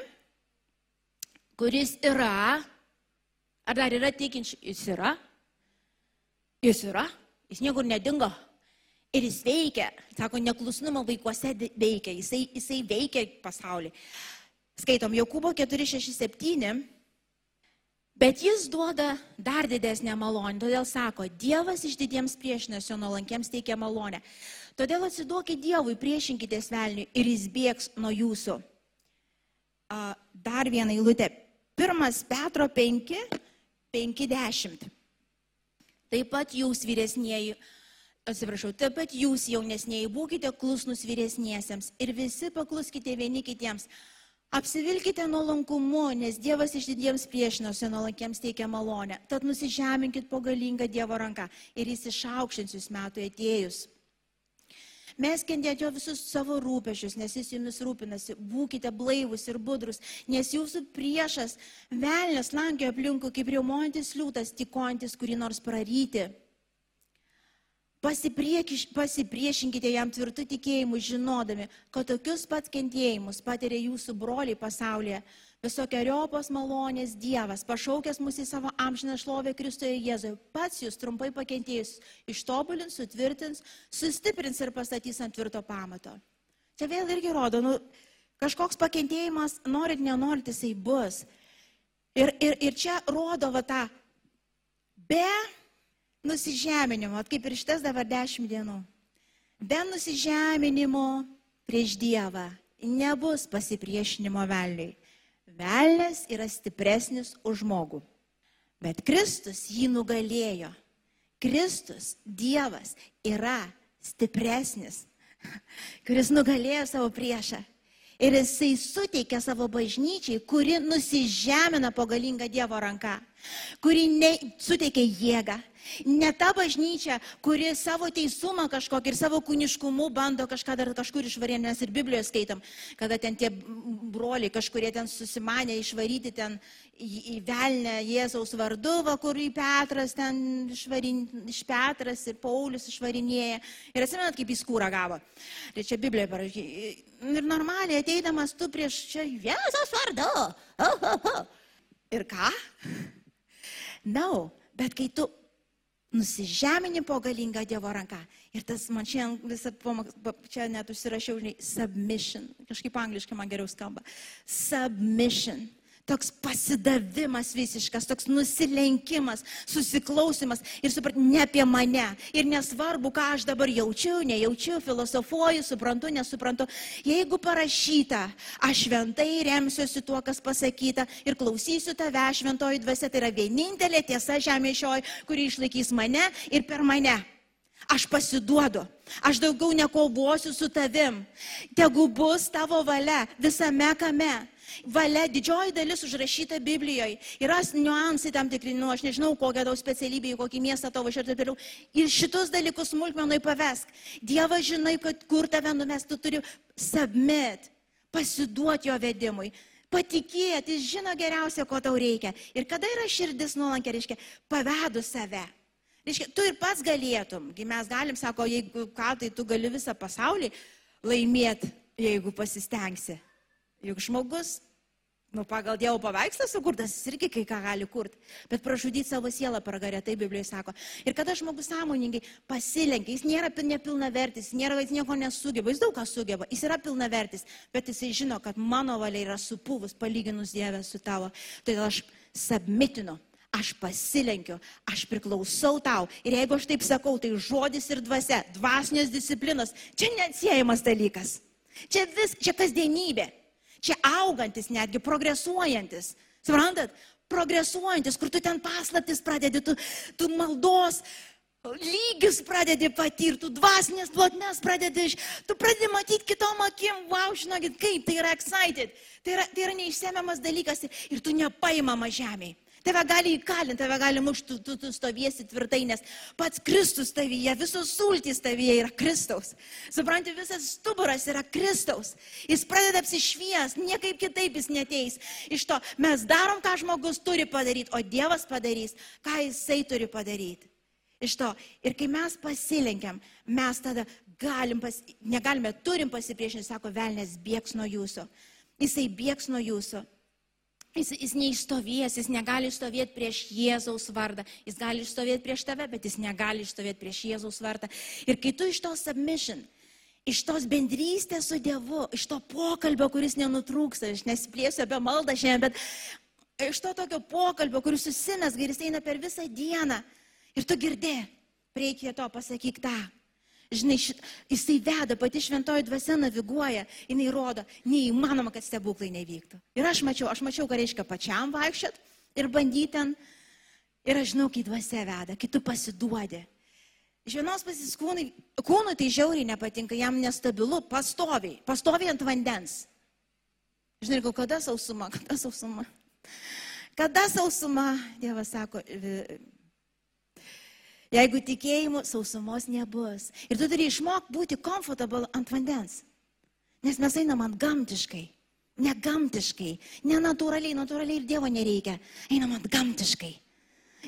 kuris yra, ar dar yra tikinčių, jis yra, jis yra, jis niekur nedingo. Ir jis veikia, sako, neklusnumo vaikuose veikia, jisai, jisai veikia pasaulį. Skaitom Jokūbo 467, bet jis duoda dar didesnę malonę, todėl sako, Dievas iš didiems priešinasi, o nuolankiems teikia malonę. Todėl atsiduokit Dievui, priešinkitės velniui ir jis bėgs nuo jūsų. Dar vieną eilutę. Pirmas Petro 5, 50. Taip pat jūs vyresnieji atsiprašau, taip pat jūs jaunesniai būkite klusnus vyresniesiems ir visi pakluskite vieni kitiems. Apsivilkite nuolankumu, nes Dievas iš didiems priešinosi nuolankiems teikia malonę. Tad nusižeminkit po galingą Dievo ranką ir jis išaukštins jūs metų atėjus. Mes kentėt jo visus savo rūpešius, nes jis jumis rūpinasi. Būkite blaivus ir budrus, nes jūsų priešas velnės lankė aplinkų kaip riaumojantis liūtas, tikojantis kurį nors praryti. Pasipriešinkite jam tvirtų tikėjimų, žinodami, kad tokius pat kentėjimus patiria jūsų broliai pasaulyje. Visokiojopos malonės Dievas, pašaukęs mus į savo amžiną šlovę Kristoje Jėzuje, pats jūs trumpai pakentėjus, ištobulins, sutvirtins, sustiprins ir pastatys ant tvirto pamato. Čia vėl irgi rodo, nu, kažkoks pakentėjimas, norit, nenorit, jisai bus. Ir, ir, ir čia rodo va tą be nusižeminimo, kaip ir šitas dabar dešimt dienų. Be nusižeminimo prieš Dievą nebus pasipriešinimo velniui. Velnes yra stipresnis už žmogų. Bet Kristus jį nugalėjo. Kristus, Dievas, yra stipresnis, kuris nugalėjo savo priešą. Ir jisai suteikia savo bažnyčiai, kuri nusižemina po galingą Dievo ranką, kuri ne, suteikia jėgą, Ne ta bažnyčia, kuri savo teisumą kažkokį ir savo kūniškumu bando kažką dar kažkur išvaryti, nes ir Biblijoje skaitom, kada ten tie broliai kažkurie ten susimanė išvaryti ten į velnę Jėzaus vardu, va, kur į Petras ten išvarin, iš Petras ir Paulius išvarinėja. Ir atsimenat, kaip jis kūrą gavo. Tai čia Biblijoje parašyta. Ir normaliai ateidamas tu prieš čia Jėzaus vardu. Oh, oh, oh. Ir ką? No, bet kai tu nusižemini po galingą Dievo ranką. Ir tas man šiandien visą, čia net užsirašiau, žinai, submission. Kažkaip angliškai man geriau skamba. Submission toks pasidavimas visiškas, toks nusilenkimas, susiklausimas ir suprat, ne apie mane. Ir nesvarbu, ką aš dabar jaučiu, nejaučiu, filosofuoju, suprantu, nesuprantu. Jeigu parašyta, aš šventai remsiuosi tuo, kas pasakyta ir klausysiu tave, šventoji dvasia, tai yra vienintelė tiesa žemė šioji, kuri išlaikys mane ir per mane. Aš pasiduodu. Aš daugiau nekovosiu su tavim. Tegu bus tavo valia visame kame. Valia, didžioji dalis užrašyta Biblijoje. Yra niuansai tam tikri, nu, aš nežinau, kokią tau specialybę, į kokį miestą tavo važiuoti ir taip toliau. Ir šitus dalykus smulkmenai pavesk. Dievas žinai, kad kur tave numes, tu turi submit, pasiduoti jo vedimui. Patikėti, jis žino geriausia, ko tau reikia. Ir kada yra širdis nuolankė, reiškia, pavedu save. Reiškia, tu ir pats galėtum, mes galim, sako, jeigu ką, tai tu gali visą pasaulį laimėti, jeigu pasistengsi. Juk žmogus, nu, pagal Dievo paveikslą sukurtas, jis irgi kai ką gali kurti, bet pražudyti savo sielą pragarė, tai Biblijoje sako. Ir kada žmogus sąmoningai pasilenkia, jis nėra nepilnavertis, nėra, jis nieko nesugeba, jis daug ką sugeba, jis yra pilnavertis, bet jisai žino, kad mano valia yra supuvus palyginus Dievę su tavo. Todėl aš submitinu aš pasilenkiu, aš priklausau tau. Ir jeigu aš taip sakau, tai žodis ir dvasia, dvasinės disciplinos, čia neatsiejamas dalykas. Čia vis, čia kasdienybė. Čia augantis, netgi progresuojantis. Suprantat? Progresuojantis, kur tu ten paslaptis pradedi, tu, tu maldos lygius pradedi patirti, tu dvasinės plotmes pradedi, tu pradedi matyti kitom akim, wow, žinokit, kaip tai yra excited. Tai yra, tai yra neišsemiamas dalykas ir, ir tu nepaimama žemėje. Tave gali įkalinti, tave gali mušti, tu, tu, stovėsi tvirtai, nes pats Kristus tavyje, visos sultys tavyje yra Kristaus. Supranti, visas stuburas yra Kristaus. Jis pradeda apsišvies, niekaip kitaip jis neteis. Iš to mes darom, ką žmogus turi padaryti, o Dievas padarys, ką jisai turi padaryti. Iš to. Ir kai mes pasilenkiam, mes tada galim, pas, negalime, turim pasipriešinti, sako, velnės bėgs nuo jūsų. Jisai bėgs nuo jūsų. Jis, jis neišstovės, jis negali išstovėti prieš Jėzaus vardą. Jis gali išstovėti prieš tave, bet jis negali išstovėti prieš Jėzaus vardą. Ir kai tu iš to submission, iš tos bendrystės su Dievu, iš to pokalbio, kuris nenutrūksta, aš nesiplėsiu apie maldą šiandien, bet iš to tokio pokalbio, kuris susimes, ir jis eina per visą dieną. Ir tu girdė, reikia to pasakyk tą. Žinai, šit, jisai veda, pati šventoji dvasia naviguoja, jinai rodo, neįmanoma, kad stebuklai nevyktų. Ir aš mačiau, aš mačiau, ką reiškia pačiam vaikščiat ir bandyti ten. Ir aš žinau, kai dvasia veda, kai tu pasiduodi. Iš vienos pasis kūnui, kūnui tai žiauriai nepatinka, jam nestabilu, pastoviai, pastoviai ant vandens. Žinai, kada sausuma, kada sausuma. Kada sausuma, Dievas sako, Jeigu tikėjimu sausumos nebus. Ir tu turi išmokti būti comfortable ant vandens. Nes mes einam ant gamtiškai. Ne gamtiškai, ne natūraliai, natūraliai ir Dievo nereikia. Einam ant gamtiškai.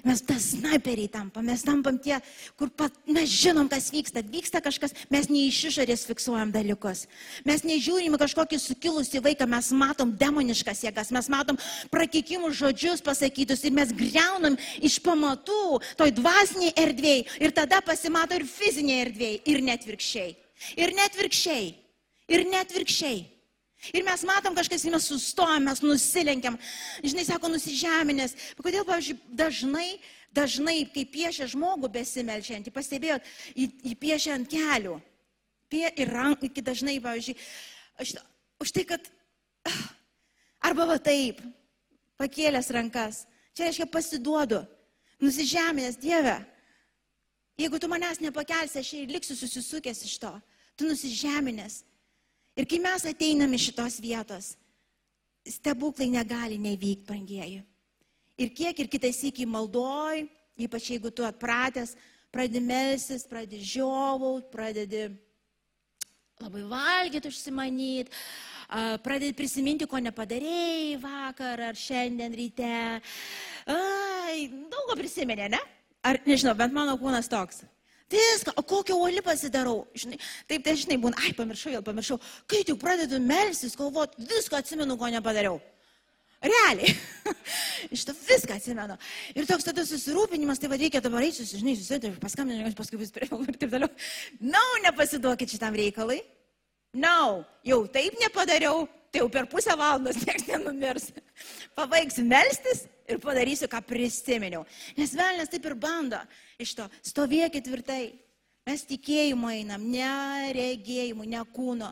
Mes tas snaiperiai tampam, mes tampam tie, kur pat mes žinom, kas vyksta. Vyksta kažkas, mes ne iš išorės fiksuojam dalykus. Mes nežiūrim kažkokį sukilusį vaiką, mes matom demoniškas jėgas, mes matom prakikimus žodžius pasakytus ir mes greunam iš pamatų toj dvasiniai erdvėjai. Ir tada pasimato ir fizinėje erdvėjai, ir netvirkščiai. Ir netvirkščiai. Ir netvirkščiai. Ir mes matom kažkas, mes sustojam, mes nusilenkiam. Žinai, sako, nusižeminės. Kodėl, pavyzdžiui, dažnai, dažnai, kai piešia žmogų besimelčiantį, pastebėjot, jį, piešia ant kelių. Pie, ir rank, iki dažnai, pavyzdžiui, aš, už tai, kad arba va taip, pakėlęs rankas. Čia reiškia pasiduodu, nusižeminęs Dieve. Jeigu tu manęs nepakelsi, aš ir liksiu susisukęs iš to. Tu nusižeminęs. Ir kai mes ateiname šitos vietos, stebuklai negali nevykti, brangieji. Ir kiek ir kitais iki maldoj, ypač jeigu tu atpratęs, pradedi melsis, pradedi žiovaut, pradedi labai valgyti, užsimanyti, pradedi prisiminti, ko nepadarėjai vakar ar šiandien ryte. Ai, daug ko prisiminė, ne? Ar nežinau, bent mano kūnas toks. Viską, o kokią uolį pasidarau. Žinai, taip, tai žinai, būna, ai, pamiršau, vėl pamiršau. Kai tik pradedu melsis, galvot, viską atsimenu, ko nepadariau. Realiai. Iš to viską atsimenu. Ir toks tada susirūpinimas, tai vad reikia dabar eiti, žinai, susėdė, paskambinti, paskui vis prie ir taip toliau. Na, no, nepasiduokit šitam reikalui. Na, no, jau taip nepadariau, tai jau per pusę valandos niekas nenumirs. Pabaigsiu melstis ir padarysiu, ką prisiminiau. Nes velnės taip ir bando iš to. Stovėkit tvirtai. Mes tikėjimu einam, ne regėjimu, ne kūno.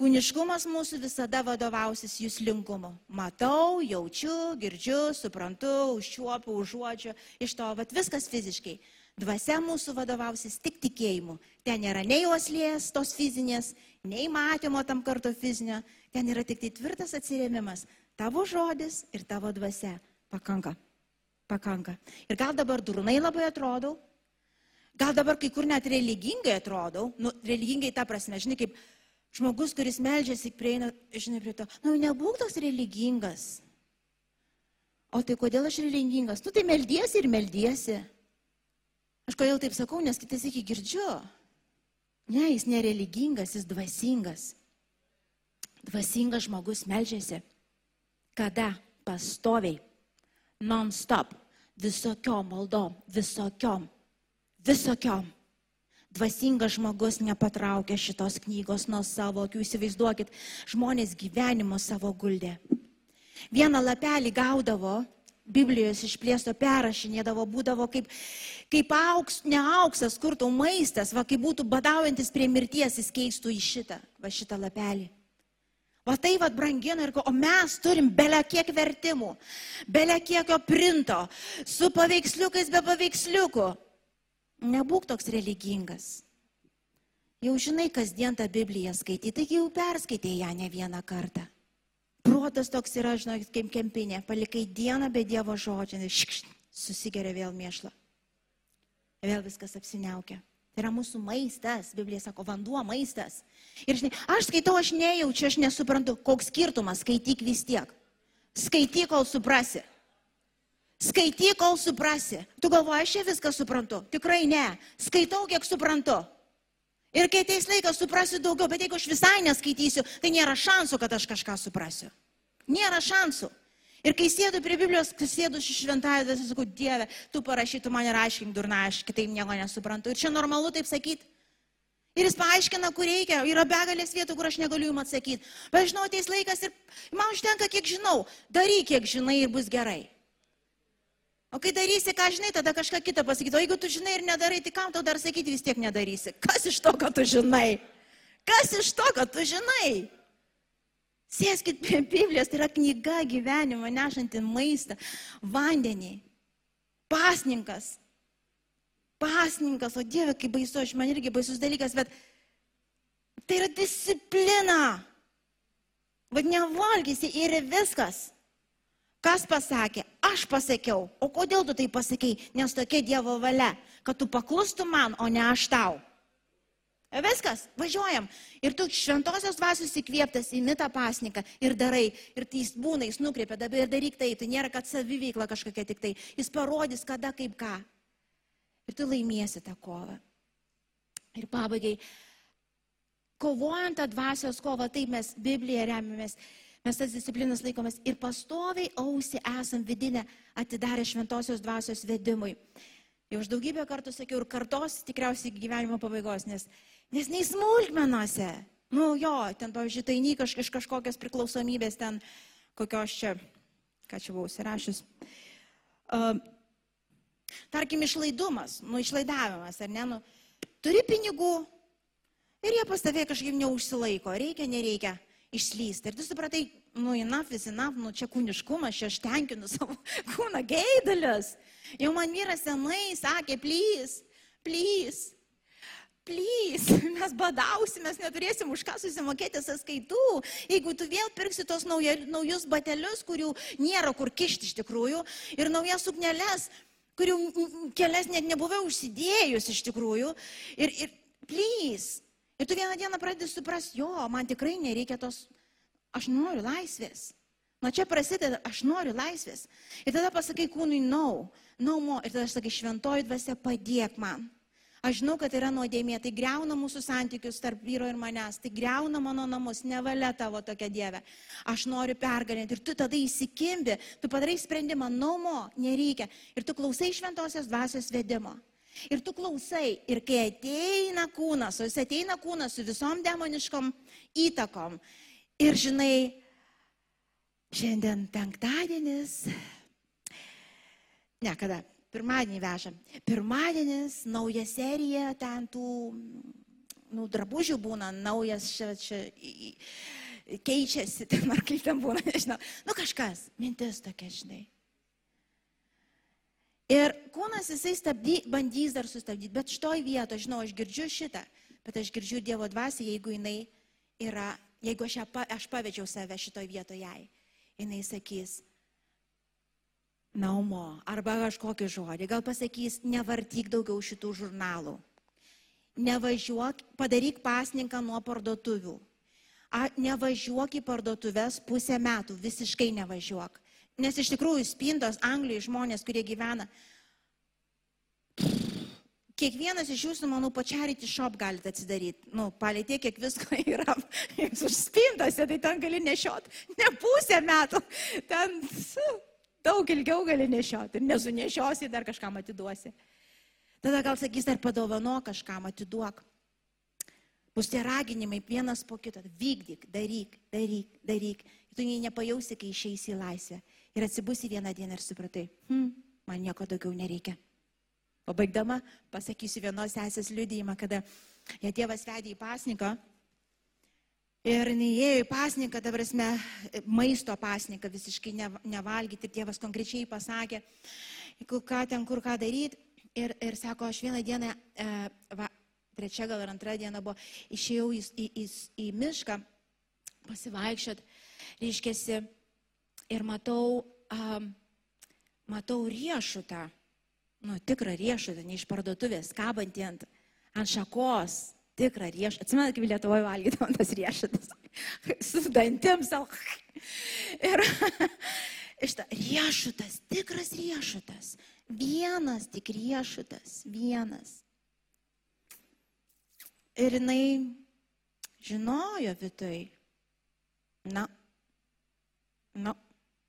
Kūniškumas mūsų visada vadovausis jūs linkumu. Matau, jaučiu, girdžiu, suprantu, užčiuopiu, užuodžiu. Iš to, vad viskas fiziškai. Dvasia mūsų vadovausis tik tikėjimu. Ten nėra nei oslės tos fizinės, nei matymo tam karto fizinio. Ten yra tik tai tvirtas atsirėmimas. Tavo žodis ir tavo dvasia. Pakanka. Pakanka. Ir gal dabar durnai labai atrodau, gal dabar kai kur net religingai atrodau, nu, religingai ta prasme, žinai, kaip žmogus, kuris melžiasi, prieina, žinai, prie to, nu, nebūk toks religingas. O tai kodėl aš religingas? Nu, tai meldiesi ir meldiesi. Aš kodėl taip sakau, nes kitas iki girdžiu. Ne, jis nereligingas, jis dvasingas. Dvasingas žmogus melžiasi. Kada? Pastoviai. Non-stop. Visokiom maldom. Visokiom. Visokiom. Dvasingas žmogus nepatraukė šitos knygos nuo savo akių. Įsivaizduokit, žmonės gyvenimo savo guldė. Vieną lapelį gaudavo, Biblijos išplėsto perrašinėdavo, būdavo kaip, kaip auks, ne auksas, kur tau maistas, va kaip būtų badaujantis prie mirties, jis keistų į šitą, va šitą lapelį. O tai vad brangina ir, o mes turim belia kiek vertimų, belia kiekio printo, su paveiksliukais be paveiksliukų. Nebūk toks religingas. Jau žinai, kasdien tą Bibliją skaityti, taigi jau perskaitė ją ne vieną kartą. Protas toks yra, žinai, kaip kempinė, palikai dieną be Dievo žodžio, susigeria vėl mėšlą. Vėl viskas apsiniaukia. Yra mūsų maistas, Biblija sako, vanduo maistas. Ir žinai, aš skaitau, aš nejaučiu, aš nesuprantu, koks skirtumas, skaityk vis tiek. Skaityk, kol suprasi. Skaityk, kol suprasi. Tu galvoji, aš čia viską suprantu. Tikrai ne. Skaitau, kiek suprantu. Ir kai ateis laikas, suprasiu daugiau, bet jeigu aš visai neskaitysiu, tai nėra šansų, kad aš kažką suprasiu. Nėra šansų. Ir kai sėdu prie Biblijos, kai sėdu šventąją, tai sakau, Dieve, tu parašytum man ir aiškink durna, aš kitaip nieko nesuprantu. Ir čia normalu taip sakyti. Ir jis paaiškina, kur reikia. Yra begalės vietų, kur aš negaliu jums atsakyti. Bet žinau, ateis laikas ir man užtenka, kiek žinau. Daryk, kiek žinai ir bus gerai. O kai darysi, ką žinai, tada kažką kitą pasakyti. O jeigu tu žinai ir nedarai, tai kam tau dar sakyti, vis tiek nedarysi. Kas iš to, kad tu žinai? Kas iš to, kad tu žinai? Sėskit prie Biblijos, tai yra knyga gyvenimo, nešanti maistą, vandenį. Pasninkas. Pasninkas, o Dieve, kaip baisu, aš man irgi baisus dalykas, bet tai yra disciplina. Vad nevalgysi ir viskas. Kas pasakė? Aš pasakiau. O kodėl tu tai pasakėjai? Nes tokia Dievo valia, kad tu paklustum man, o ne aš tau. Viskas, važiuojam. Ir tu šventosios dvasios įkvėptas į mitą pasniką ir darai. Ir tai jis būna, jis nukreipia, dabar daryk tai. Tai nėra, kad saviveikla kažkokia tik tai. Jis parodys, kada kaip ką. Ir tu laimėsi tą kovą. Ir pabaigai, kovojant tą dvasios kovą, taip mes Bibliją remiamės, mes tas disciplinas laikomės ir pastoviai ausi esam vidinę atidarę šventosios dvasios vedimui. Jau aš daugybę kartų sakiau ir kartos tikriausiai gyvenimo pabaigos, nes Nes nei smulkmenose, nu jo, ten, pavyzdžiui, tai nei kaž, iš kažkokios priklausomybės ten, kokios čia, ką čia buvau įsirašęs. Uh, tarkim, išlaidumas, nu išlaidavimas, ar ne, nu, turi pinigų ir jie pas tavai kažkaip neužsilaiko, reikia, nereikia išslysti. Ir tu supratai, nu, enough is enough, nu, čia kūniškumas, čia aš tenkinu savo kūną geidalius. Jau man vyras senai sakė, plys, plys, plys, mes badausim, mes neturėsim už ką susimokėti sąskaitų. Jeigu tu vėl pirksi tos nauja, naujus batelius, kurių nėra kur kišti iš tikrųjų, ir naujas sukneles, kurių kelias net nebuvau užsidėjus iš tikrųjų, ir, ir plys. Ir tu vieną dieną pradedi suprasti, jo, man tikrai nereikia tos, aš noriu laisvės. Nuo čia prasideda, aš noriu laisvės. Ir tada pasakai kūnui, no, no more. Ir tada aš sakai, šventoji dvasia, padėk man. Aš žinau, kad yra nuodėmė, tai greuna mūsų santykius tarp vyro ir manęs, tai greuna mano namus, nevalia tavo tokia dievė. Aš noriu pergalinti ir tu tada įsikimbi, tu padarai sprendimą, naumo, nereikia. Ir tu klausai šventosios dvasios vedimo. Ir tu klausai, ir kai ateina kūnas, o jis ateina kūnas su visom demoniškom įtakom. Ir žinai, šiandien penktadienis. Ne, kada? Pirmadienį vežam. Pirmadienis, nauja serija, ten tų nu, drabužių būna, naujas čia, čia keičiasi, ten ar kaip ten būna, nežinau. Nu kažkas, mintis tokia, žinai. Ir kūnas jisai stabdy, bandys dar sustabdyti, bet šitoj vietoje, žinau, aš girdžiu šitą, bet aš girdžiu Dievo dvasę, jeigu jinai yra, jeigu aš, ją, aš pavedžiau save šitoj vietoje jai, jinai sakys, naumo arba kažkokį žodį, gal pasakys, nevartyk daugiau šitų žurnalų. Nevažiuok, padaryk pasninką nuo parduotuvių. A, nevažiuok į parduotuvės pusę metų, visiškai nevažiuok. Nes iš tikrųjų spintos Anglijoje žmonės, kurie gyvena, kiekvienas iš jūsų, manau, charity shop galite atsidaryti. Nu, palei tiek, kiek visko yra už spintose, tai ten gali nešiot ne pusę metų. Ten daug ilgiau gali nešioti ir nesunešiosi, dar kažkam atiduosi. Tada gal sakys, ar padovano kažkam atiduok. Bus tie raginimai vienas po kito. Vykdyk, daryk, daryk, daryk. Tu nei nepajausi, kai išeisi į laisvę. Ir atsibusi vieną dieną ir supratai, hm, man nieko daugiau nereikia. O baigdama pasakysiu vienos sesės liudijimą, kada ją tėvas vedė į pasniką Ir neįėjo į pasniką, ta prasme, maisto pasniką visiškai nevalgyti. Ir tėvas konkrečiai pasakė, ką ten, kur ką daryti. Ir, ir sako, aš vieną dieną, e, va, trečia gal ar antrą dieną buvo, išėjau į, į, į, į mišką pasivaikščiot, reiškiasi, ir matau, um, matau riešutą, nu, tikrą riešutą, ne iš parduotuvės, kabantį ant, ant šakos tikrą riešutą. Atsimenu, kaip Lietuvoje valgydavom tas riešutas. Su dantim savo. Ir to riešutas, tikras riešutas. Vienas tik riešutas, vienas. Ir jinai žinojo vidui. Na, na,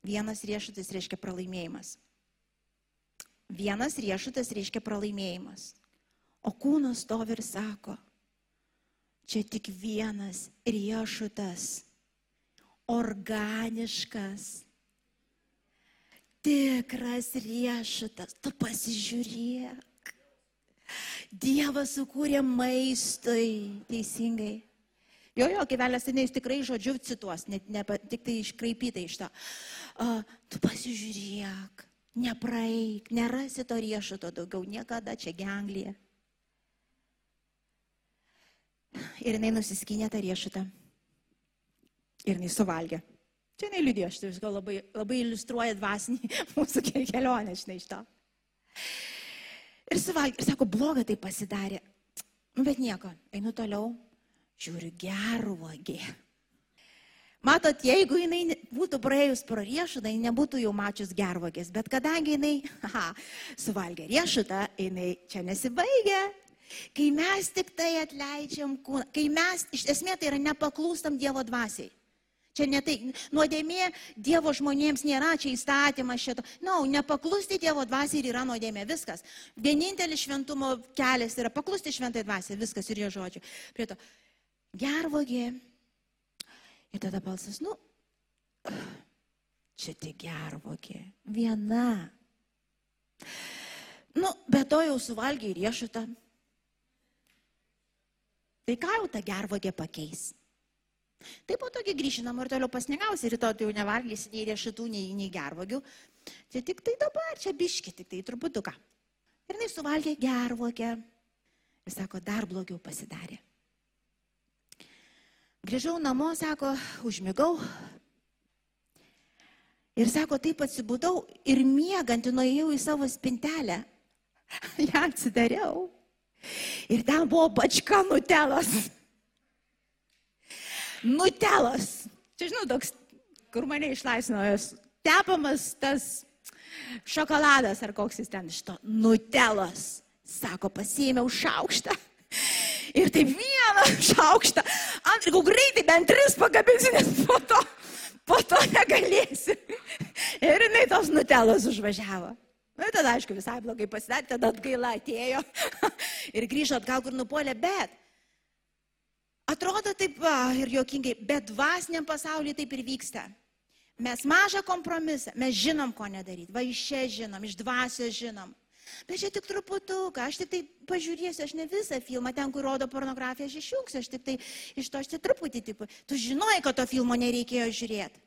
vienas riešutas reiškia pralaimėjimas. Vienas riešutas reiškia pralaimėjimas. O kūnas to ir sako, Čia tik vienas riešutas, organiškas, tikras riešutas. Tu pasižiūrėk. Dievas sukūrė maistui teisingai. Jo, jo, gyvelės seniai jis tikrai žodžiu cituos, net ne, tik tai iškraipytai iš to. Uh, tu pasižiūrėk, nepraeik, nerasi to riešuto daugiau niekada čia genglėje. Ir jinai nusiskynė tą riešutą. Ir jinai suvalgė. Čia jinai liūdėjo, aš tai labai, labai iliustruoja dvasinį mūsų kelionę, žinai, iš to. Ir suvalgė, ir sako, bloga tai pasidarė. Nu, bet nieko, einu toliau, žiūriu gervogė. Matot, jeigu jinai būtų praėjus pro riešutą, jinai nebūtų jau mačius gervogės, bet kadangi jinai, aha, suvalgė riešutą, jinai čia nesibaigia, Kai mes tik tai atleidžiam kūną, kai mes, iš esmės tai yra nepaklūstam Dievo dvasiai. Čia ne tai, nuodėmė Dievo žmonėms nėra, čia įstatymas šito. Na, no, nepaklusti Dievo dvasiai ir yra nuodėmė, viskas. Vienintelis šventumo kelias yra paklusti šventai dvasiai, viskas ir jo žodžiu. Prie to, gervogė. Ir tada balsas, nu, čia tik gervogė. Viena. Nu, be to jau suvalgiai riešutą. Tai ką jau ta gervogė pakeis? Tai po togi grįši namo ir toliau pasnegausi, rytoj tai jau nevalgysi nei riešutų, nei, nei gervogių. Čia tik tai dabar, čia biški, tik tai truputuką. Ir jis suvalgė gervogę. Ir sako, dar blogiau pasidarė. Grįžau namo, sako, užmigau. Ir sako, taip atsibudau ir miegant nuėjau į savo spintelę. Ja atsidariau. Ir ten buvo bačka nutelos. Nutelos. Čia žinau, toks, kur mane išlaisvino jos. Tepamas tas šokoladas ar koks jis ten iš to. Nutelos. Sako, pasiėmiau šaukštą. Ir taip vieną šaukštą. Antrą, greitai bent tris pagabinsiu, nes po to, po to negalėsiu. Ir jinai tos nutelos užvažiavo. Na, tada, aišku, visai blogai pasidarė, tada atgaila atėjo ir grįžo atgal, kur nupolė, bet atrodo taip va, ir jokingai, bet dvasiniam pasaulyje taip ir vyksta. Mes mažą kompromisą, mes žinom, ko nedaryti, va iš čia žinom, iš dvasios žinom. Bet čia tik truputuką, aš tik tai pažiūrėsiu, aš ne visą filmą, ten, kur rodo pornografiją, aš išjungsiu, aš tik tai iš to aš tik truputį, tipo, tu žinai, kad to filmo nereikėjo žiūrėti.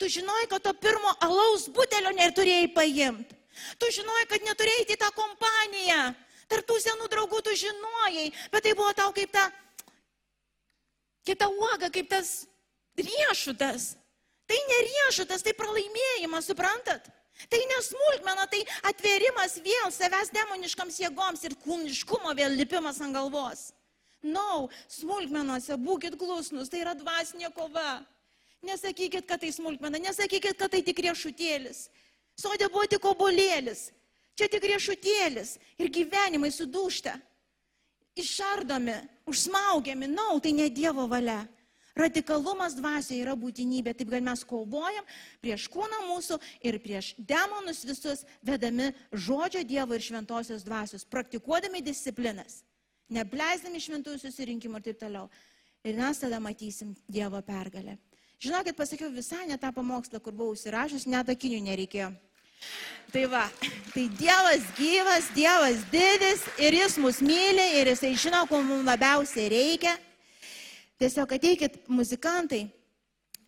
Tu žinai, kad to pirmo alaus butelio neturėjai paimti. Tu žinojai, kad neturėjai į tą kompaniją. Tarp tų senų draugų tu žinojai, bet tai buvo tau kaip ta, kaip ta uoga, kaip tas riešutas. Tai ne riešutas, tai pralaimėjimas, suprantat? Tai nesmulkmena, tai atverimas vėl savęs demoniškams jėgoms ir kūniškumo vėl lipimas ant galvos. Na, no, smulkmenuose būkit klusnus, tai yra dvasinė kova. Nesakykit, kad tai smulkmena, nesakykit, kad tai tik riešutėlis. Sodė buvo tik obolėlis, čia tik riešutėlis ir gyvenimai sudūšta. Išardomi, užsmaugiami, nau, no, tai ne Dievo valia. Radikalumas dvasioje yra būtinybė, taip kad mes kovojam prieš kūną mūsų ir prieš demonus visus, vedami žodžio Dievo ir šventosios dvasios, praktikuodami disciplinas, nepleisdami šventųjų susirinkimų ir taip toliau. Ir mes tada matysim Dievo pergalę. Žinokit, pasakiau visai ne tą pamokslą, kur buvau užsirašęs, net akinių nereikėjo. Tai va, tai Dievas gyvas, Dievas didis ir Jis mus myli ir Jisai žino, ko mums labiausiai reikia. Tiesiog ateikit muzikantai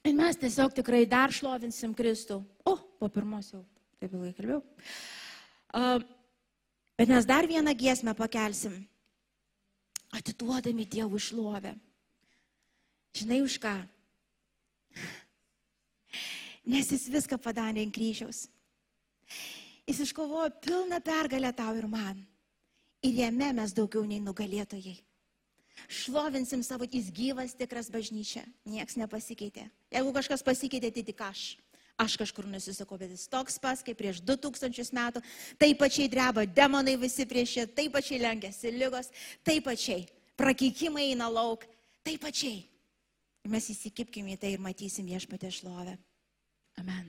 ir mes tiesiog tikrai dar šlovinsim Kristų. O, po pirmos jau taip ilgai kalbėjau. Uh, bet mes dar vieną giesmę pakelsim, atiduodami Dievų šlovę. Žinai už ką? Nes jis viską padarė ant kryžiaus. Jis iškovojo pilną pergalę tau ir man. Ir jame mes daugiau nei nugalėtojai. Šlovinsim savo, jis gyvas tikras bažnyčia. Niekas nepasikeitė. Jeigu kažkas pasikeitė, tai tik aš. Aš kažkur nusisakau, bet jis toks pas, kaip prieš 2000 metų. Taip pačiai dreba demonai visi prieš jį, taip pačiai lenkiasi lygos, taip pačiai. Prakeikimai eina lauk, taip pačiai. Mes įsikipkime į tai ir matysim viešpatę šlovę. Amen.